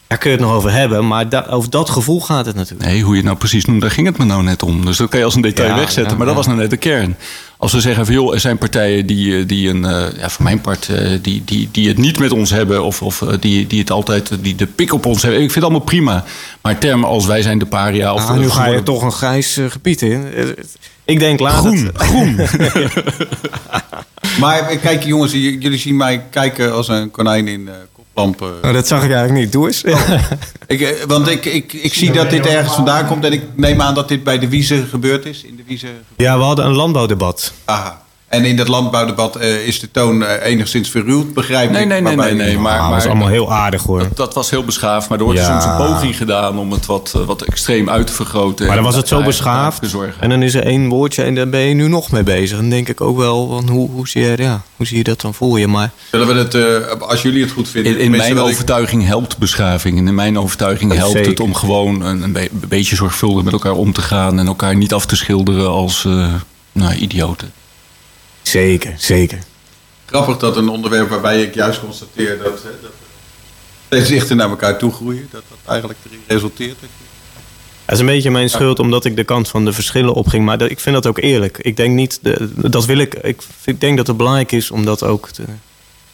daar kun je het nog over hebben. Maar da- over dat gevoel gaat het natuurlijk. Nee, hoe je het nou precies noemt, daar ging het me nou net om. Dus dat kan je als een detail Ja, wegzetten. ja, maar dat was nou net de kern. Als we zeggen van joh, er zijn partijen die, eh, die een, eh, ja, voor mijn part, eh, die, die, die het niet met ons hebben. Of, of die, die het altijd, die de pik op ons hebben. Ik vind het allemaal prima. Maar termen als wij zijn de paria. Of, Ah, nu ga je toch een grijs gebied in. Ik denk laat Groen, het- groen. Maar kijk jongens, jullie zien mij kijken als een konijn in Nou, dat zag ik eigenlijk niet. Doe eens. Ik, eh, want ik, ik, ik zie dat dit ergens vandaan komt en ik neem aan dat dit bij de Wiese gebeurd is. In de Wiese. Ja, we hadden een landbouwdebat. Aha. En in dat landbouwdebat eh, is de toon eh, enigszins verruwd, begrijp Nee, ik. nee, nee, nee, nee, maar- Maar, dat was allemaal heel aardig hoor. Dat, dat was heel beschaafd, maar er wordt Ja. soms een poging gedaan om het wat, eh, wat extreem uit te vergroten. Maar dan En was het zo beschaafd. En dan is er één woordje en daar ben je nu nog mee bezig. Dan denk ik ook wel, van hoe, hoe, zie, je, ja, hoe zie je dat dan voor je? Maar Zullen we het, eh, als jullie het goed vinden. In, in mijn ik- overtuiging helpt beschaving. En in mijn overtuiging Dat helpt het om gewoon een, een, be- een beetje zorgvuldig met elkaar om te gaan. En elkaar niet af te schilderen als eh, nou, idioten. Zeker, zeker. Grappig dat een onderwerp waarbij ik juist constateer dat, eh, dat steeds dichter naar elkaar toe groeien. Dat dat eigenlijk erin resulteert. dat je- Dat is een beetje mijn schuld omdat ik de kant van de verschillen opging. Maar ik vind dat ook eerlijk. Ik denk niet, de, dat wil ik, ik, ik denk dat het belangrijk is om dat ook te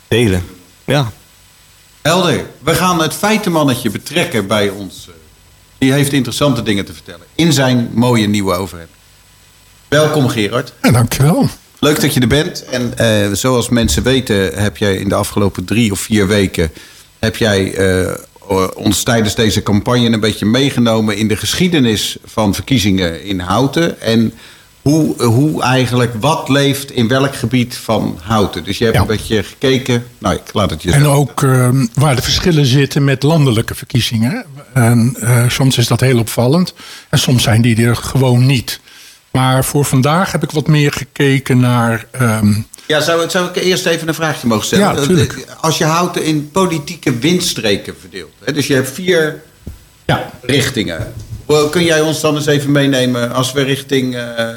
delen. Ja, Helder. We gaan het feitenmannetje betrekken bij ons. eh, Die heeft interessante dingen te vertellen. In zijn mooie nieuwe overhemd. Welkom Gerard. Ja, dankjewel. Leuk dat je er bent. En eh, zoals mensen weten heb jij in de afgelopen drie of vier weken... heb jij eh, ons tijdens deze campagne een beetje meegenomen... in de geschiedenis van verkiezingen in Houten. En hoe, hoe eigenlijk, wat leeft in welk gebied van Houten. Dus je hebt Ja. een beetje gekeken. Nou, ik laat het je En ook eh, waar de verschillen zitten met landelijke verkiezingen. En eh, soms is dat heel opvallend. En soms zijn die er gewoon niet. Maar voor vandaag heb ik wat meer gekeken naar. ehm, Ja, zou, zou ik eerst even een vraagje mogen stellen? Ja, tuurlijk. Eh, Als je Houten in politieke windstreken verdeelt. Hè, dus je hebt vier ja, richtingen. Kun jij ons dan eens even meenemen als we richting eh,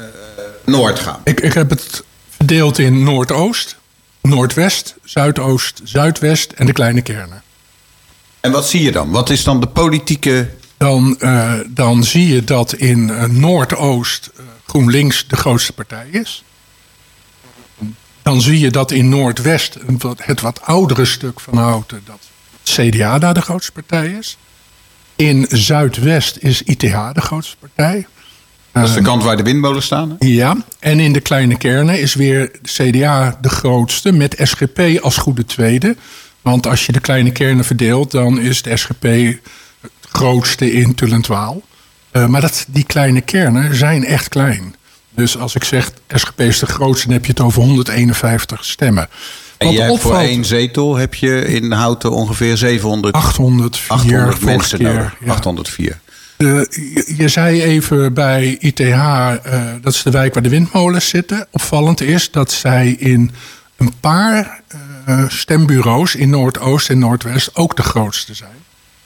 Noord gaan? ik, ik heb het verdeeld in Noordoost, Noordwest, Zuidoost, Zuidwest en de kleine kernen. En wat zie je dan? Wat is dan de politieke... Dan, eh, dan zie je dat in eh, Noordoost GroenLinks de grootste partij is. dan zie je dat in Noordwest, het wat oudere stuk van Houten, dat CDA daar de grootste partij is. In Zuidwest is ITH de grootste partij. Dat is de kant waar de windmolens staan. hè? Ja, en in de kleine kernen is weer CDA de grootste, met SGP als goede tweede. Want als je de kleine kernen verdeelt, dan is de SGP het grootste in Tullentwaal. Eh, maar dat, die kleine kernen zijn echt klein. Dus als ik zeg SGP is de grootste, dan heb je het over 151 stemmen. En Wat hebt voor één zetel heb je in Houten ongeveer 700, 804 800 vorige mensen keer, nodig. ja. 804. Eh, je, je zei even bij ITH, eh, dat is de wijk waar de windmolens zitten. Opvallend is dat zij in een paar eh, stembureaus in Noordoost en Noordwest ook de grootste zijn.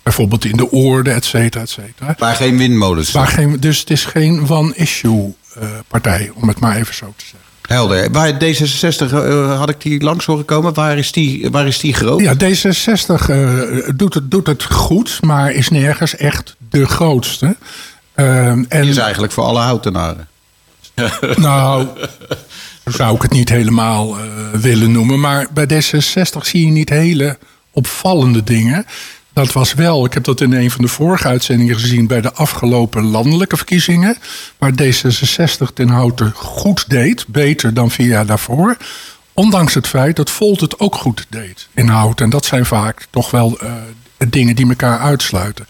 Bijvoorbeeld in de Oorde, et cetera, et cetera. Waar geen windmolens Waar geen, dus het is geen one-issue eh, partij, om het maar even zo te zeggen. Helder. Bij D66 eh, had ik die langs horen komen. Waar is die, waar is die groot? Ja, D66 eh, doet, het, doet het goed, maar is nergens echt de grootste. Eh, en, Die is eigenlijk voor alle Houtenaren. Nou, zo zou ik het niet helemaal willen noemen. Maar bij D66 zie je niet hele opvallende dingen. Dat was wel, ik heb dat in een van de vorige uitzendingen gezien... bij de afgelopen landelijke verkiezingen... waar D66 ten Houten goed deed, beter dan vier jaar daarvoor... ondanks het feit dat Volt het ook goed deed in Houten. En dat zijn vaak toch wel eh, dingen die elkaar uitsluiten.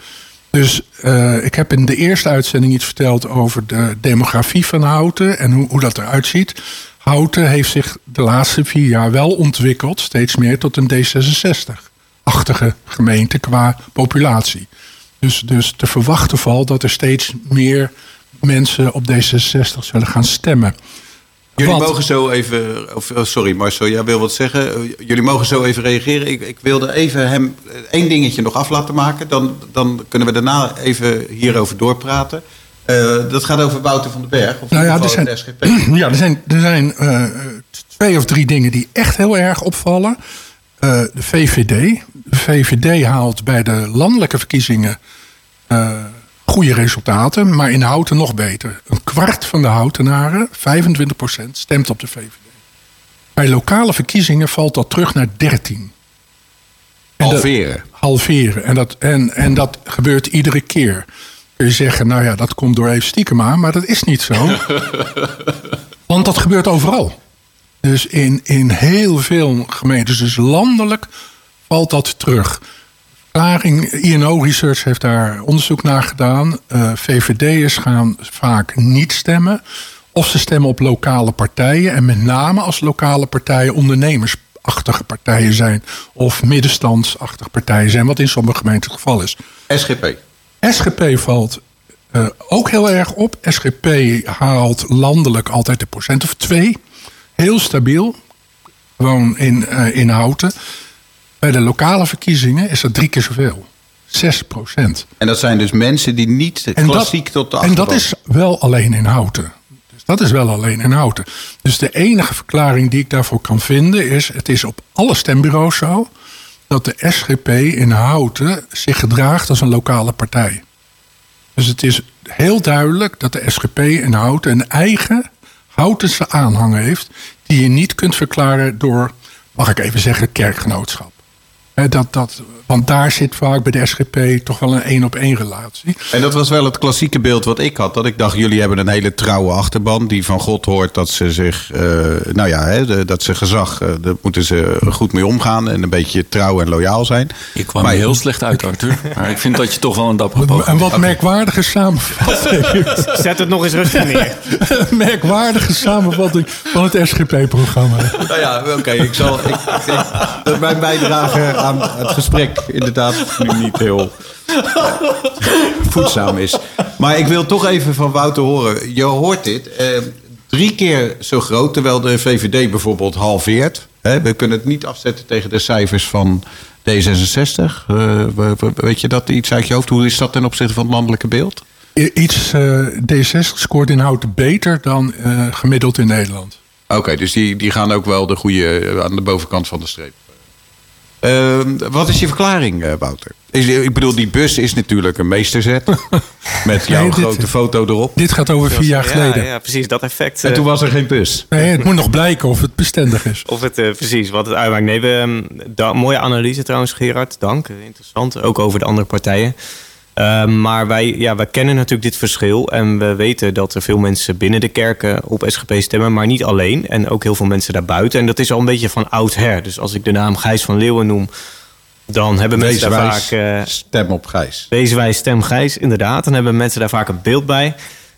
Dus eh, ik heb in de eerste uitzending iets verteld over de demografie van Houten en hoe, hoe dat eruit ziet. Houten heeft zich de laatste vier jaar wel ontwikkeld, steeds meer tot een D66-achtige gemeente qua populatie. Dus, dus te verwachten valt dat er steeds meer mensen op D66 zullen gaan stemmen. Jullie Want- mogen zo even, of, oh, sorry Marcel, jij wil wat zeggen. Eh, Jullie mogen zo even reageren. Ik, ik wilde even hem één dingetje nog af laten maken. Dan, dan kunnen we daarna even hierover doorpraten. Eh, dat gaat over Wouter van den Berg. Of Nou ja, er zijn, SGP. ja, er zijn, er zijn eh, twee of drie dingen die echt heel erg opvallen. De VVD. De VVD haalt bij de landelijke verkiezingen eh, goede resultaten, maar in Houten nog beter. Een kwart van de Houtenaren, 25%, stemt op de VVD. Bij lokale verkiezingen valt dat terug naar 13. En dat- Halveren. halveren. En dat, en, en dat gebeurt iedere keer. Kun je zeggen, nou ja, dat komt door even stiekem aan, maar dat is niet zo. Want dat gebeurt overal. Dus in, in heel veel gemeentes, dus landelijk, valt dat terug. Verklaring, INO Research heeft daar onderzoek naar gedaan. Eh, VVD'ers gaan vaak niet stemmen. Of ze stemmen op lokale partijen. En met name als lokale partijen ondernemersachtige partijen zijn. Of middenstandsachtige partijen zijn. Wat in sommige gemeenten het geval is. SGP. SGP valt eh, ook heel erg op. SGP haalt landelijk altijd een procent of twee. Heel stabiel. Gewoon in, eh, in Houten. Bij de lokale verkiezingen is dat drie keer zoveel. 6 procent. En dat zijn dus mensen die niet En klassiek tot de En achterban. dat is wel alleen in Houten. Dus dat is wel alleen in Houten. Dus de enige verklaring die ik daarvoor kan vinden is... het is op alle stembureaus zo... dat de SGP in Houten zich gedraagt als een lokale partij. Dus het is heel duidelijk dat de SGP in Houten... een eigen Houtense aanhang heeft... die je niet kunt verklaren door, mag ik even zeggen, kerkgenootschap. Dat, dat, want daar zit vaak bij de SGP toch wel een één-op-één relatie. En dat was wel het klassieke beeld wat ik had. Dat ik dacht, jullie hebben een hele trouwe achterban... die van God hoort dat ze zich... eh, nou ja, hè, de- dat ze gezag... eh, daar moeten ze goed mee omgaan... en een beetje trouw en loyaal zijn. Je kwam Maar- er heel slecht uit, Arthur. Maar ik vind dat je toch wel een dappere poging Een wat merkwaardige samenvatting. Zet het nog eens rustig neer. Een merkwaardige samenvatting van het SGP-programma. Nou ja, oké. ik zal. Ik, ik dat mijn bijdrage aan het gesprek inderdaad nu niet heel voedzaam is. Maar ik wil toch even van Wouter horen. Je hoort dit. eh, drie keer zo groot, terwijl de VVD bijvoorbeeld halveert. Hè, we kunnen het niet afzetten tegen de cijfers van D66. Eh, we- we- weet je dat iets uit je hoofd? Hoe is dat ten opzichte van het landelijke beeld? Iets, eh, D60 scoort in Houten beter dan eh, gemiddeld in Nederland. Oké, dus die, die gaan ook wel de goede aan de bovenkant van de streep. Ehm, wat is je verklaring, eh, Wouter? Is, ik bedoel, die bus is natuurlijk een meesterzet. met jouw Nee, dit- grote foto erop. Dit gaat over vier jaar geleden. Ja, ja, precies, dat effect. En eh, toen was er geen bus. Nee, het moet nog blijken of het bestendig is. Of het, eh, precies, wat het uitmaakt. Nee, we, ehm, da- mooie analyse trouwens, Gerard. Dank. Interessant. Ook over de andere partijen. Ehm, maar wij, ja, wij kennen natuurlijk dit verschil. En we weten dat er veel mensen binnen de kerken op SGP stemmen. Maar niet alleen. En ook heel veel mensen daarbuiten. En dat is al een beetje van oudsher. Dus als ik de naam Gijs van Leeuwen noem... dan hebben Wees mensen daar vaak... eh, stem op Gijs. Wees wij stem Gijs, inderdaad. Dan hebben mensen daar vaak een beeld bij.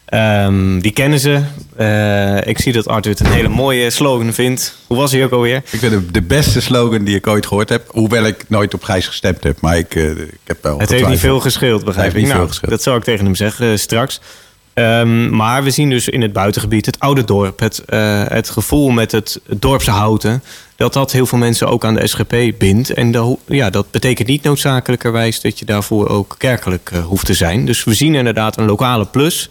Ehm, die kennen ze. Eh, ik zie dat Arthur het een hele mooie slogan vindt. Hoe was hij ook alweer? Ik vind het de beste slogan die ik ooit gehoord heb. Hoewel ik nooit op Gijs gestemd heb. Maar ik, eh, ik heb wel Het heeft niet veel gescheeld, begrijp ik. Nou. Dat zal ik tegen hem zeggen eh, straks. Ehm, maar we zien dus in het buitengebied, het oude dorp, het, het gevoel met het dorpse houten, dat dat heel veel mensen ook aan de SGP bindt. En dat, ja, dat betekent niet noodzakelijkerwijs dat je daarvoor ook kerkelijk hoeft te zijn. Dus we zien inderdaad een lokale plus.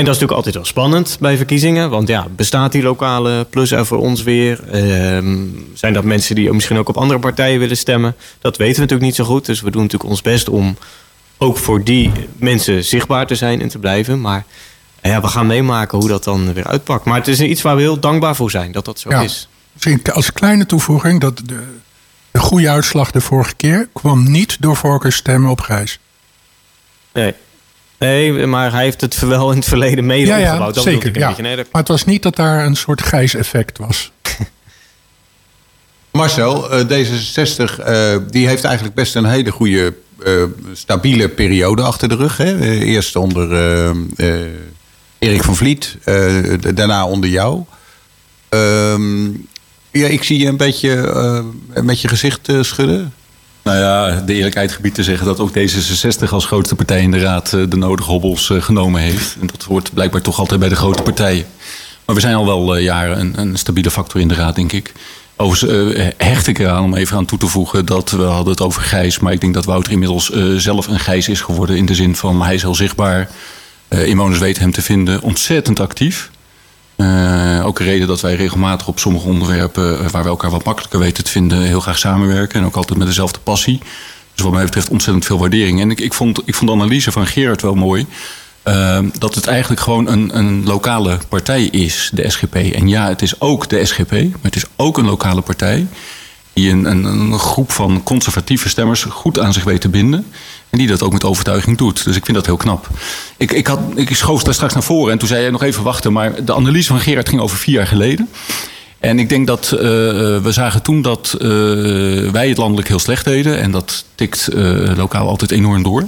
En dat is natuurlijk altijd wel spannend bij verkiezingen. Want ja, bestaat die lokale plus er voor ons weer? Ehm, zijn dat mensen die misschien ook op andere partijen willen stemmen? Dat weten we natuurlijk niet zo goed. Dus we doen natuurlijk ons best om ook voor die mensen zichtbaar te zijn en te blijven. Maar ja, we gaan meemaken hoe dat dan weer uitpakt. Maar het is iets waar we heel dankbaar voor zijn dat dat zo Ja. is. Misschien als kleine toevoeging dat de, de goede uitslag de vorige keer kwam niet door voorkeurstemmen op Gijs. Nee. Nee, maar hij heeft het wel in het verleden mede Ja, ja, opgebouwd. Dat zeker. ik een Ja. beetje. Nee, dat- Maar het was niet dat daar een soort Gijs-effect was. Marcel, eh, D66 eh, die heeft eigenlijk best een hele goede, eh, stabiele periode achter de rug. Hè? Eerst onder Erik van Vliet, eh, daarna onder jou. Ehm, ja, ik zie je een beetje eh, met je gezicht schudden. Nou ja, de eerlijkheid gebied te zeggen dat ook D66 als grootste partij in de raad eh, de nodige hobbels eh, genomen heeft. En dat hoort blijkbaar toch altijd bij de grote partijen. Maar we zijn al wel eh, jaren een, een stabiele factor in de raad, denk ik. Overigens hecht ik eraan om even aan toe te voegen dat we hadden het over Gijs. Maar ik denk dat Wouter inmiddels zelf een Gijs is geworden. In de zin van hij is heel zichtbaar. Inwoners weten hem te vinden. Ontzettend actief. Eh, ook een reden dat wij regelmatig op sommige onderwerpen eh, waar we elkaar wat makkelijker weten te vinden, heel graag samenwerken. En ook altijd met dezelfde passie. Dus wat mij betreft ontzettend veel waardering. En ik, ik, vond, ik vond de analyse van Gerard wel mooi. eh, dat het eigenlijk gewoon een, een lokale partij is, de SGP. En ja, het is ook de SGP, maar het is ook een lokale partij. Die een, een, een groep van conservatieve stemmers goed aan zich weet te binden. En die dat ook met overtuiging doet. Dus ik vind dat heel knap. Ik, ik, had, ik schoof daar straks naar voren en toen zei jij nog even wachten. Maar de analyse van Gerard ging over vier jaar geleden. En ik denk dat eh, we zagen toen dat eh, wij het landelijk heel slecht deden. En dat tikt eh, lokaal altijd enorm door.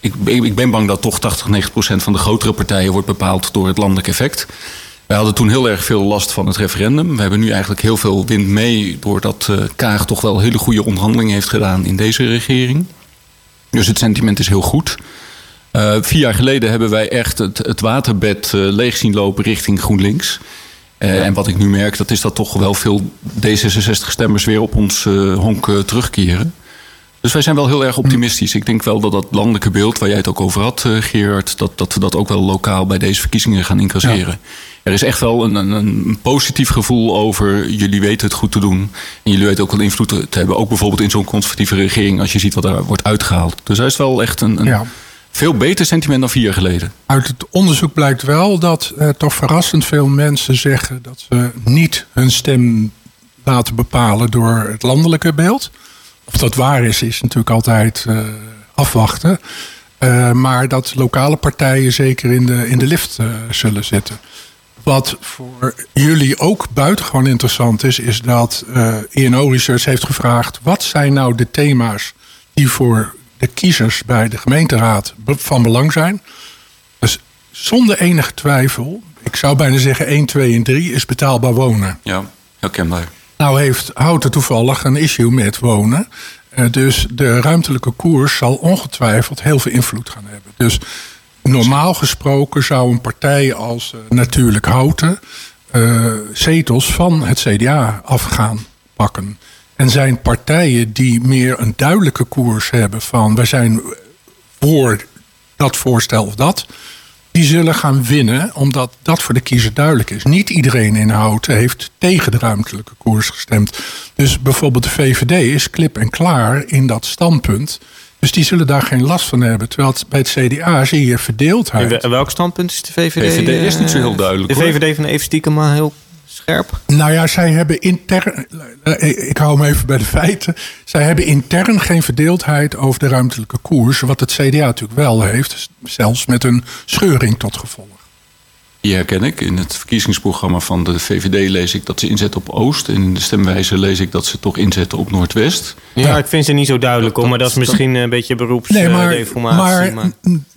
Ik, ik ben bang dat toch 80, 90 procent van de grotere partijen wordt bepaald door het landelijk effect. Wij hadden toen heel erg veel last van het referendum. We hebben nu eigenlijk heel veel wind mee... doordat Kaag toch wel hele goede onderhandelingen heeft gedaan in deze regering. Dus het sentiment is heel goed. Eh, vier jaar geleden hebben wij echt het, het waterbed eh, leeg zien lopen richting GroenLinks. Eh, En wat ik nu merk, dat is dat toch wel veel D66-stemmers weer op ons honk terugkeren. Dus wij zijn wel heel erg optimistisch. Ik denk wel dat dat landelijke beeld, waar jij het ook over had, Gerard, dat, dat we dat ook wel lokaal bij deze verkiezingen gaan incasseren. Er is echt wel een, een, een positief gevoel over jullie weten het goed te doen. En jullie weten ook wel invloed te hebben. Ook bijvoorbeeld in zo'n conservatieve regering, als je ziet wat er wordt uitgehaald. Dus hij is wel echt een, een Ja. veel beter sentiment dan vier jaar geleden. Uit het onderzoek blijkt wel dat eh, toch verrassend veel mensen zeggen dat ze niet hun stem laten bepalen door het landelijke beeld. Of dat waar is, is natuurlijk altijd eh, afwachten. Eh, maar dat lokale partijen zeker in de, in de lift eh, zullen zitten. Wat voor jullie ook buitengewoon interessant is, is dat eh INO Research heeft gevraagd: wat zijn nou de thema's die voor de kiezers bij de gemeenteraad van belang zijn? Dus zonder enige twijfel, ik zou bijna zeggen 1, 2 en 3 is betaalbaar wonen. Ja, herkenbaar. Nou heeft Houten toevallig een issue met wonen. Eh, dus de ruimtelijke koers zal ongetwijfeld heel veel invloed gaan hebben. Dus normaal gesproken zou een partij als eh, Natuurlijk Houten... eh, zetels van het CDA af gaan pakken. En zijn partijen die meer een duidelijke koers hebben van... wij zijn voor dat voorstel of dat... die zullen gaan winnen, omdat dat voor de kiezer duidelijk is. Niet iedereen in Houten heeft tegen de ruimtelijke koers gestemd. Dus bijvoorbeeld de VVD is klip en klaar in dat standpunt. Dus die zullen daar geen last van hebben. Terwijl het, bij het CDA zie je verdeeldheid. In welk standpunt is de VVD? VVD is niet zo heel eh, duidelijk, De hoor. VVD van even stiekem maar heel scherp. Nou ja, zij hebben intern. eh, Ik hou me even bij de feiten. Zij hebben intern geen verdeeldheid over de ruimtelijke koers. Wat het CDA natuurlijk wel heeft. Zelfs met een scheuring tot gevolg. Die herken ik. In het verkiezingsprogramma van de VVD lees ik dat ze inzetten op Oost. En in de stemwijze lees ik dat ze toch inzetten op Noordwest. Ja, ik vind ze niet zo duidelijk hoor, maar dat is misschien een beetje Nee, maar, beroepsdeformatie. maar,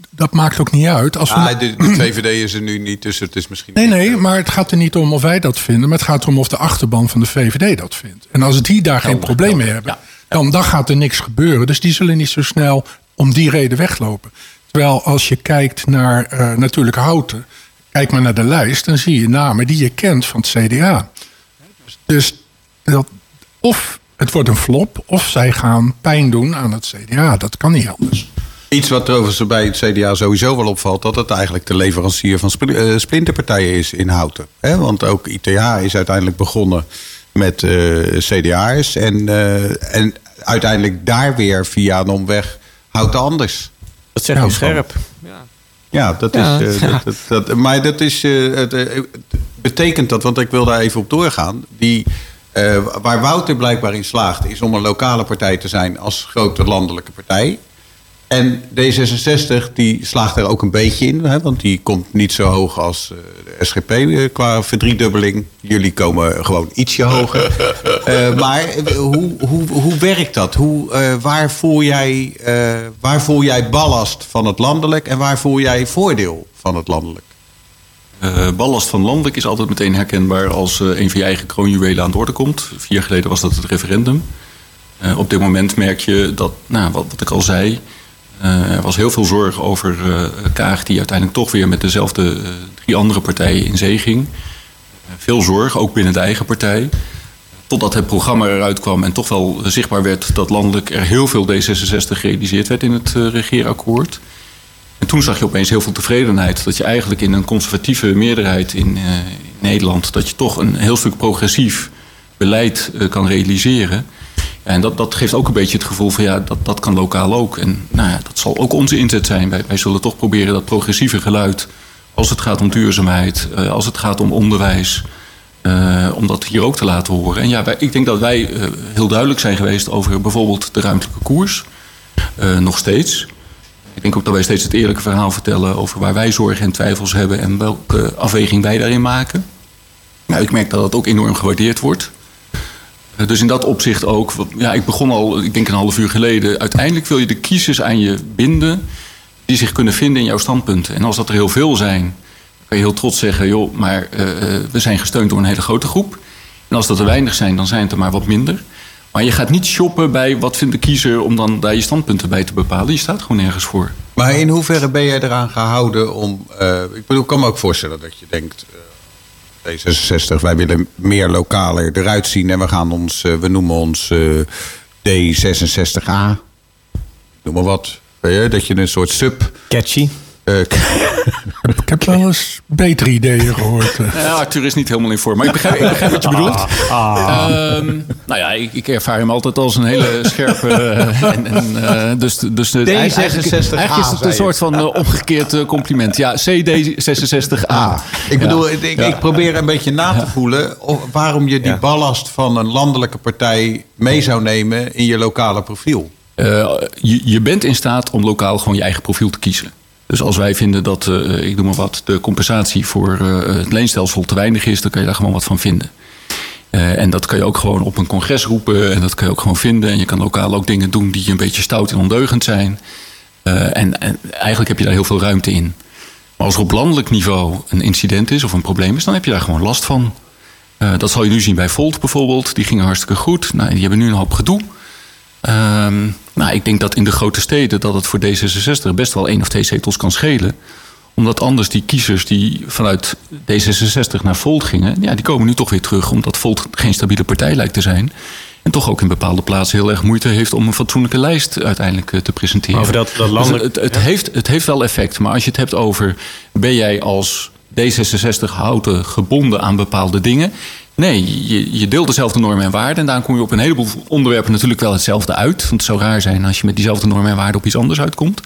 dat maakt ook niet uit. Als we Ah, de, de VVD is er nu niet, dus het is misschien... Nee, nee, maar het gaat er niet om of wij dat vinden. Maar het gaat erom of de achterban van de VVD dat vindt. En als die daar geen probleem mee hebben, dan, dan gaat er niks gebeuren. Dus die zullen niet zo snel om die reden weglopen. Terwijl als je kijkt naar eh, natuurlijk Houten, kijk maar naar de lijst, dan zie je namen die je kent van het CDA. Dus, dus dat, of het wordt een flop, of zij gaan pijn doen aan het CDA. Dat kan niet anders. Iets wat overigens bij het CDA sowieso wel opvalt... dat het eigenlijk de leverancier van spl- eh, splinterpartijen is in Houten. Hè? Want ook ITH is uiteindelijk begonnen met eh CDA'ers. En, eh, en uiteindelijk daar weer via een omweg Houten anders. Dat zeg je Nou, scherp. Ja, dat Ja, is. eh, ja. Dat, dat, dat- maar dat is. eh, het, eh, betekent dat, want ik wil daar even op doorgaan. Die, waar Wouter blijkbaar in slaagt, is om een lokale partij te zijn als grote landelijke partij. En D66 die slaagt er ook een beetje in, hè, want die komt niet zo hoog als eh, de SGP eh, qua verdriedubbeling. Jullie komen gewoon ietsje hoger. Eh, maar hoe, hoe, hoe werkt dat? Hoe, waar, voel jij, waar voel jij ballast van het landelijk en waar voel jij voordeel van het landelijk? Ballast van landelijk is altijd meteen herkenbaar als een van je eigen kroonjuwelen aan de orde komt. Vier jaar geleden was dat het referendum. Op dit moment merk je dat, nou, wat, wat ik al zei, er was heel veel zorg over eh, Kaag, die uiteindelijk toch weer met dezelfde eh, drie andere partijen in zee ging. Eh, veel zorg, ook binnen de eigen partij. Totdat het programma eruit kwam en toch wel zichtbaar werd dat landelijk er heel veel D66 gerealiseerd werd in het eh, regeerakkoord. En toen zag je opeens heel veel tevredenheid. Dat je eigenlijk in een conservatieve meerderheid in, eh, Nederland... dat je toch een heel stuk progressief beleid eh, kan realiseren. En dat, dat geeft ook een beetje het gevoel van ja, dat, dat kan lokaal ook. En nou ja, dat zal ook onze inzet zijn. Wij, zullen toch proberen dat progressieve geluid... als het gaat om duurzaamheid, eh, als het gaat om onderwijs... eh, om dat hier ook te laten horen. En ja, ik denk dat wij eh, heel duidelijk zijn geweest over bijvoorbeeld de ruimtelijke koers. Nog steeds. Ik denk ook dat wij steeds het eerlijke verhaal vertellen over waar wij zorgen en twijfels hebben en welke afweging wij daarin maken. Nou, ik merk dat dat ook enorm gewaardeerd wordt. Dus in dat opzicht ook, ja, ik begon al, ik denk een half uur geleden. Uiteindelijk wil je de kiezers aan je binden die zich kunnen vinden in jouw standpunten. En als dat er heel veel zijn, dan kan je heel trots zeggen, joh, maar eh, eh, we zijn gesteund door een hele grote groep. En als dat er weinig zijn, dan zijn het er maar wat minder. Maar je gaat niet shoppen bij wat vindt de kiezer om dan daar je standpunten bij te bepalen. Je staat gewoon nergens voor. Maar in hoeverre ben jij eraan gehouden om. eh, ik bedoel, ik kan me ook voorstellen dat je denkt. D66, wij willen meer lokaler eruit zien en we gaan ons, eh, we noemen ons eh, D66A. Noem maar wat. Dat je een soort sub. Catchy. Eh, Ik heb wel eens betere ideeën gehoord. eh. Ja, Arthur is niet helemaal in vorm. Maar ik begrijp, ik begrijp wat je bedoelt. Ehm, nou ja, ik, ik ervaar hem altijd als een hele scherpe... eh, en, en, eh, dus, dus de, eigenlijk, D66A, eigenlijk is het een soort van omgekeerd compliment. Ja, CD66A. Ah, ik bedoel, ik, ik, probeer een beetje na te voelen of, waarom je die Ja. ballast van een landelijke partij mee zou nemen in je lokale profiel. Eh, je, je bent in staat om lokaal gewoon je eigen profiel te kiezen. Dus als wij vinden dat, eh, ik noem maar wat, de compensatie voor eh, het leenstelsel te weinig is, dan kan je daar gewoon wat van vinden. Eh, en dat kan je ook gewoon op een congres roepen en dat kan je ook gewoon vinden. En je kan lokaal ook dingen doen die een beetje stout en ondeugend zijn. En, en eigenlijk heb je daar heel veel ruimte in. Maar als er op landelijk niveau een incident is of een probleem is, dan heb je daar gewoon last van. Dat zal je nu zien bij Volt bijvoorbeeld. Die gingen hartstikke goed. Nou, die hebben nu een hoop gedoe. Ehm, nou, ik denk dat in de grote steden dat het voor D66 best wel één of twee zetels kan schelen. Omdat anders die kiezers die vanuit D66 naar Volt gingen, ja, die komen nu toch weer terug. Omdat Volt geen stabiele partij lijkt te zijn. En toch ook in bepaalde plaatsen heel erg moeite heeft om een fatsoenlijke lijst uiteindelijk eh, te presenteren. Over dat- dat Dus landelijk- het, het, heeft, het heeft wel effect. Maar als je het hebt over ben jij als D66 houten gebonden aan bepaalde dingen. Nee, je, deelt dezelfde normen en waarden. En daar kom je op een heleboel onderwerpen natuurlijk wel hetzelfde uit. Want het zou raar zijn als je met diezelfde normen en waarden op iets anders uitkomt.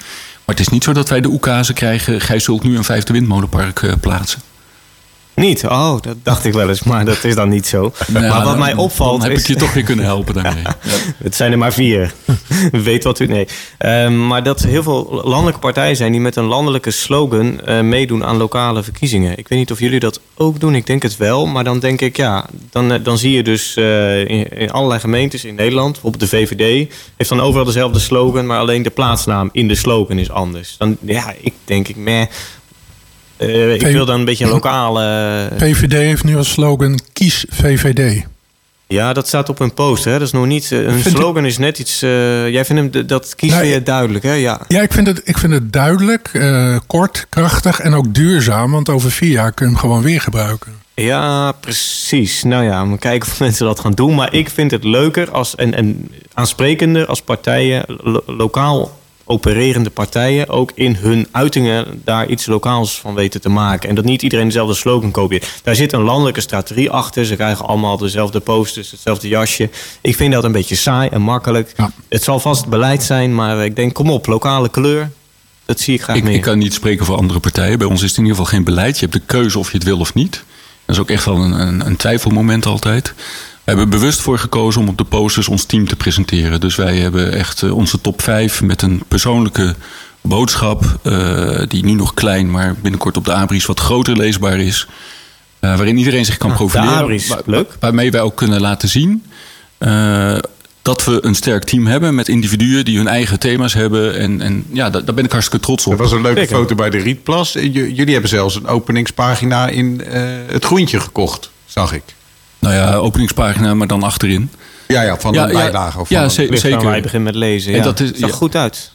Maar het is niet zo dat wij de oekazen krijgen. Gij zult nu een vijfde windmolenpark eh, plaatsen. Niet? Oh, dat dacht ik wel eens, maar dat is dan niet zo. maar wat dan- mij opvalt heb is... ik je toch weer kunnen helpen daarmee. Het zijn er maar vier. Weet wat u... Nee. Ehm, maar dat er heel veel landelijke partijen zijn... die met een landelijke slogan eh, meedoen aan lokale verkiezingen. Ik weet niet of jullie dat ook doen. Ik denk het wel. Maar dan denk ik, ja... Dan, eh, dan zie je dus eh, in, in allerlei gemeentes in Nederland... bijvoorbeeld de VVD... heeft dan overal dezelfde slogan... maar alleen de plaatsnaam in de slogan is anders. Dan, ja, ik denk ik... Meh, eh, ik wil dan een beetje een lokale... VVD heeft nu als slogan kies VVD. Ja, dat staat op hun post. Hè? Dat is nog niet. eh, Vind slogan is net iets. eh, jij vindt hem dat kies weer duidelijk, hè? Ja. Ja, ik vind het, ik vind het duidelijk, eh, kort, krachtig en ook duurzaam. Want over vier jaar kun je hem gewoon weer gebruiken. ja, precies. Nou ja, we kijken of mensen dat gaan doen. Maar ik vind het leuker als, en, en aansprekender als partijen, lo- lokaal opererende partijen, ook in hun uitingen daar iets lokaals van weten te maken. En dat niet iedereen dezelfde slogan kopieert. Daar zit een landelijke strategie achter. Ze krijgen allemaal dezelfde posters, hetzelfde jasje. Ik vind dat een beetje saai en makkelijk. Ja. Het zal vast beleid zijn, maar ik denk, kom op, lokale kleur. Dat zie ik graag Ik, meer. ik kan niet spreken voor andere partijen. Bij ons is het in ieder geval geen beleid. Je hebt de keuze of je het wil of niet. Dat is ook echt wel een, een, een twijfelmoment altijd. We hebben bewust voor gekozen om op de posters ons team te presenteren. Dus wij hebben echt eh, onze top 5 met een persoonlijke boodschap. eh, die nu nog klein, maar binnenkort op de abris wat groter leesbaar is. Eh, waarin iedereen zich kan Ah, de profileren. abris, Wa- leuk. Waarmee wij ook kunnen laten zien eh, dat we een sterk team hebben met individuen die hun eigen thema's hebben. En, en ja, daar, daar ben ik hartstikke trots op. Er was een leuke Zeker. foto bij de Rietplas. J- jullie hebben zelfs een openingspagina in eh, het groentje gekocht, zag ik. Nou ja, openingspagina, maar dan achterin. Ja, ja van Ja, een ja, bijlage. Of van ja, zeker. Je begint met lezen. En Ja. dat is- zag ja. goed uit.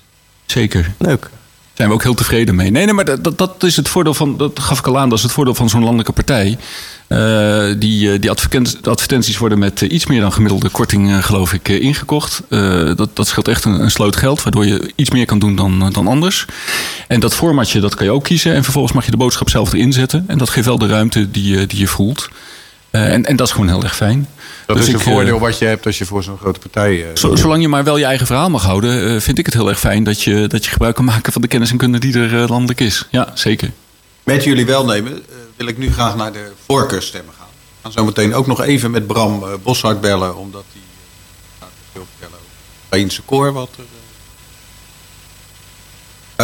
Zeker. Leuk. Zijn we ook heel tevreden mee. Nee, nee maar dat, dat- dat is het voordeel van, dat gaf ik al aan, dat is het voordeel van zo'n landelijke partij. Eh, die eh, die advertenties worden met eh, iets meer dan gemiddelde korting, eh, geloof ik, ingekocht. Eh, dat, dat scheelt echt een, een sloot geld, waardoor je iets meer kan doen dan, dan anders. En dat formatje, dat kan je ook kiezen. En vervolgens mag je de boodschap zelf erin zetten. En dat geeft wel de ruimte die, je- die je voelt. Eh, en, en dat is gewoon heel erg fijn. Dat Dus is een ik, eh, voordeel wat je hebt als je voor zo'n grote partij... eh, Zo- Zolang je maar wel je eigen verhaal mag houden, eh, vind ik het heel erg fijn dat je, dat je gebruik kan maken van de kennis en kunde die er landelijk is. Ja, zeker. Met jullie welnemen wil ik nu graag naar de voorkeurstemmen gaan. We gaan zo meteen ook nog even met Bram Boshart bellen, omdat hij gaat veel vertellen over het Oekraïnse koor. Wat er,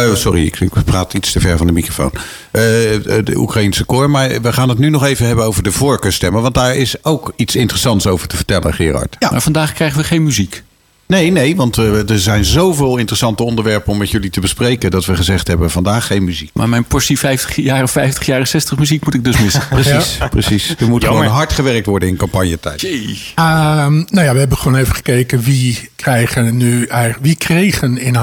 Oh, sorry, ik, ik praat iets te ver van de microfoon. Eh, eh, de Oekraïnse koor, maar we gaan het nu nog even hebben over de voorkeurstemmen. Want daar is ook iets interessants over te vertellen, Gerard. Maar vandaag krijgen we geen muziek. Nee, nee, want eh, er zijn zoveel interessante onderwerpen om met jullie te bespreken... dat we gezegd hebben, vandaag geen muziek. Maar mijn portie 50 jaren, 50 jaren, 60 muziek moet ik dus missen. Precies, precies. Er moet Jammer. gewoon hard gewerkt worden in campagnetijd. Ehm, nou ja, we hebben gewoon even gekeken wie krijgen nu eigenlijk, wie kregen in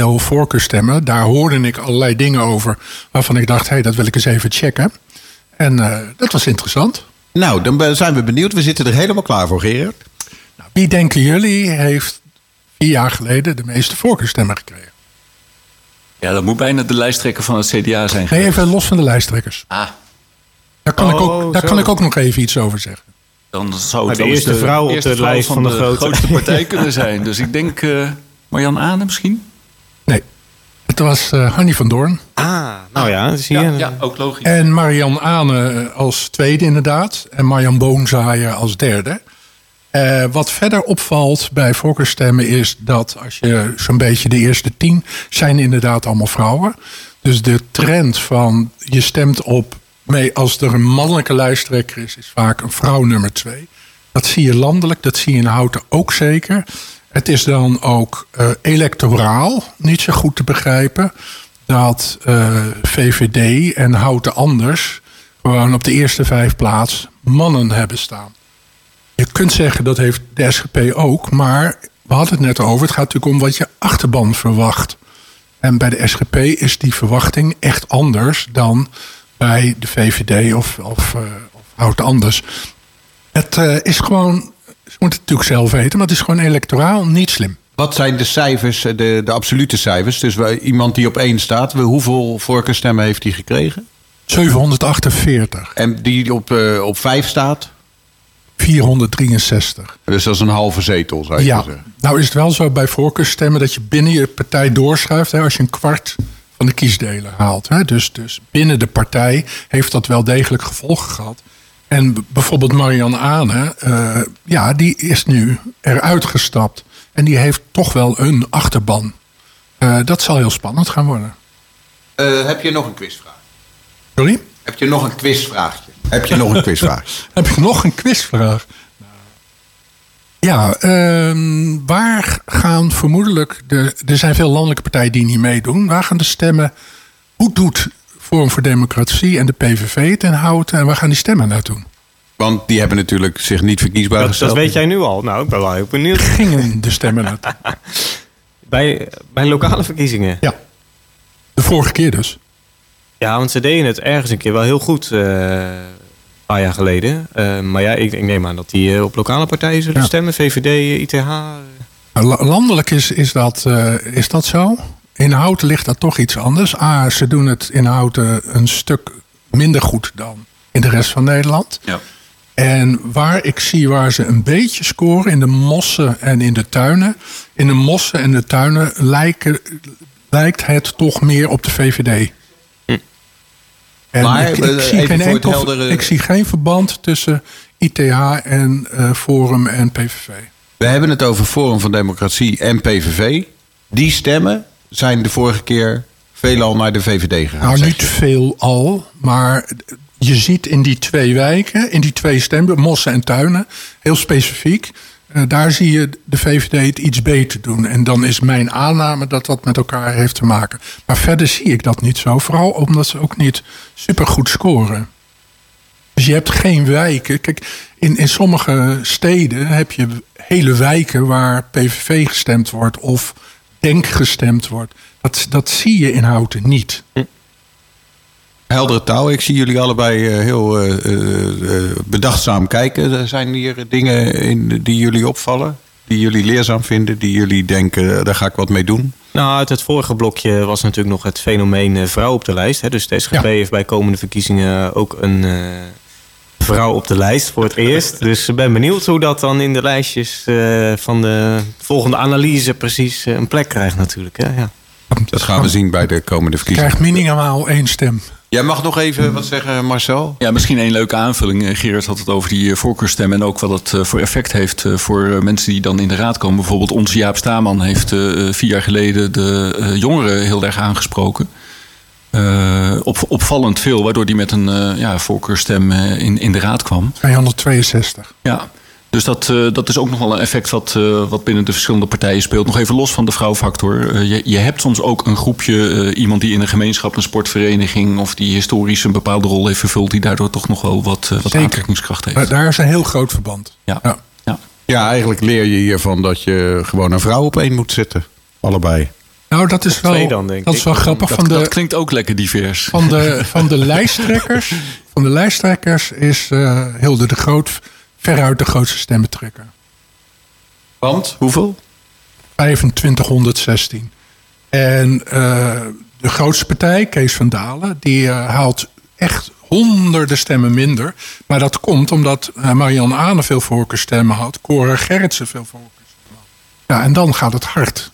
Eh, voorkeurstemmen. Daar hoorde ik allerlei dingen over waarvan ik dacht, hé, dat wil ik eens even checken. En eh, dat was interessant. Nou, dan zijn we benieuwd. We zitten er helemaal klaar voor, Gerard. Nou, wie denken jullie heeft vier jaar geleden de meeste voorkeurstemmen gekregen? Ja, dat moet bijna de lijsttrekker van het CDA zijn. Nee, even los van de lijsttrekkers. Ah, Daar kan, ik, Oh, ook, daar zo. kan ik ook nog even iets over zeggen. dan zou het de eerste vrouw op de lijst van de grootste partij kunnen zijn. Dus ik denk uh, Marjan Aane misschien? Het was uh, Hanny van Doorn. Ah, nou ja, zie je. Ja, ja ook logisch. En Marian Aane als tweede inderdaad. En Marjan Boonzaaier als derde. Uh, wat verder opvalt bij voorkeurstemmen is dat als je zo'n beetje de eerste tien zijn inderdaad allemaal vrouwen. Dus de trend van je stemt op mee als er een mannelijke lijsttrekker is, is vaak een vrouw nummer twee. Dat zie je landelijk, dat zie je in Houten ook zeker. Het is dan ook uh, electoraal niet zo goed te begrijpen dat uh, VVD en Houten anders gewoon op de eerste vijf plaats mannen hebben staan. Je kunt zeggen dat heeft de SGP ook, maar we hadden het net over. Het gaat natuurlijk om wat je achterban verwacht. En bij de SGP is die verwachting echt anders dan bij de VVD of, of, uh, of houdt anders. Het is gewoon Ze moeten het natuurlijk zelf weten, maar het is gewoon electoraal niet slim. Wat zijn de cijfers, eh, de, de absolute cijfers? Dus iemand die op één staat, we- hoeveel voorkeurstemmen heeft hij gekregen? 748, En die op, eh, op vijf staat? 463. Dus dat is een halve zetel, zou je Ja, zeggen. nou is het wel zo bij voorkeurstemmen dat je binnen je partij doorschuift hè, als je een kwart van de kiesdelen haalt. Hè. Dus, dus binnen de partij heeft dat wel degelijk gevolgen gehad. En bijvoorbeeld Marianne Aane, eh, ja, die is nu eruit gestapt. En die heeft toch wel een achterban. Eh, dat zal heel spannend gaan worden. Eh, heb je nog een quizvraag? Sorry? Heb je nog een quizvraagje? Heb je nog een quizvraag? Heb ik nog een quizvraag? Ja, ehm, waar gaan vermoedelijk... De, er zijn veel landelijke partijen die niet meedoen. Waar gaan de stemmen... Hoe doet Forum voor Democratie en de PVV het in Houten... en waar gaan die stemmen naartoe? Want die hebben natuurlijk zich niet verkiesbaar Dat, gesteld. dat weet jij nu al. Nou, ik ben wel heel benieuwd. Gingen de stemmen naartoe? Bij, bij lokale verkiezingen. Ja. De vorige keer dus. Ja, want ze deden het ergens een keer wel heel goed. eh, een paar jaar geleden. Eh, maar ja, ik, ik neem aan dat die eh, op lokale partijen zullen Ja. stemmen. VVD, ITH. Landelijk is, is, dat, eh, is dat zo. In Houten ligt dat toch iets anders. A, ze doen het in Houten een stuk minder goed dan in de rest van Nederland. Ja. En waar ik zie waar ze een beetje scoren, in de mossen en in de tuinen. In de mossen en de tuinen lijken, lijkt het toch meer op de VVD. En Maar, ik, eh, ik, zie geen enkel, heldere- ik zie geen verband tussen ITH en eh, Forum en PVV. We hebben het over Forum van Democratie en PVV. Die stemmen zijn de vorige keer veelal naar de VVD gegaan. Nou, niet veel al, maar je ziet in die twee wijken, in die twee stemmen, Mossen en Tuinen, heel specifiek, eh, daar zie je de VVD het iets beter doen. En dan is mijn aanname dat dat met elkaar heeft te maken. Maar verder zie ik dat niet zo, vooral omdat ze ook niet supergoed scoren. Dus je hebt geen wijken. Kijk, in, in sommige steden heb je hele wijken waar PVV gestemd wordt of Denk gestemd wordt. Dat, dat zie je in Houten niet. Heldere taal. Ik zie jullie allebei eh, heel eh, eh, bedachtzaam kijken. Zijn hier dingen in die jullie opvallen? Die jullie leerzaam vinden? Die jullie denken, daar ga ik wat mee doen? Nou, uit het vorige blokje was natuurlijk nog het fenomeen eh, vrouw op de lijst. Hè. Dus de SGP Ja. heeft bij komende verkiezingen ook een eh, vrouw op de lijst voor het eerst. Dus ik ben benieuwd hoe dat dan in de lijstjes eh, van de volgende analyse precies eh, een plek krijgt natuurlijk. Hè. Ja. Dat gaan we zien bij de komende verkiezingen. krijgt minimaal één stem. Jij mag nog even wat zeggen, Marcel. Ja, misschien een leuke aanvulling. Eh, Gerard had het over die voorkeurstemmen en ook wat het eh, voor effect heeft eh, voor mensen die dan in de raad komen. Bijvoorbeeld onze Jaap Staman heeft eh, vier jaar geleden de eh, jongeren heel erg aangesproken. Eh, op, opvallend veel, waardoor die met een eh, ja, voorkeurstem eh, in, in de raad kwam. 262. Ja, dus dat, eh, dat is ook nog wel een effect wat, eh, wat binnen de verschillende partijen speelt. Nog even los van de vrouwfactor. Je, je hebt soms ook een groepje, eh, iemand die in een gemeenschap, een sportvereniging... of die historisch een bepaalde rol heeft vervuld... die daardoor toch nog wel wat, eh, wat Zeker. aantrekkingskracht heeft. Daar, daar is een heel groot verband. Ja. Ja. Ja. Ja, eigenlijk leer je hiervan dat je gewoon een vrouw op één moet zetten. Allebei. Nou, dat is wel, twee dan, denk dat is ik. wel grappig. Dat, van, de, dat klinkt ook lekker divers. van, de, van de lijsttrekkers, van de lijsttrekkers is eh, Hilde de Groot veruit de grootste stemmentrekker. Want? Hoeveel? 2516. En eh, de grootste partij, Kees van Dalen, die eh, haalt echt honderden stemmen minder. Maar dat komt omdat eh, Marianne Aane veel voorkeurstemmen had. Cora Gerritsen veel voorkeurstemmen had. Ja, en dan gaat het hard.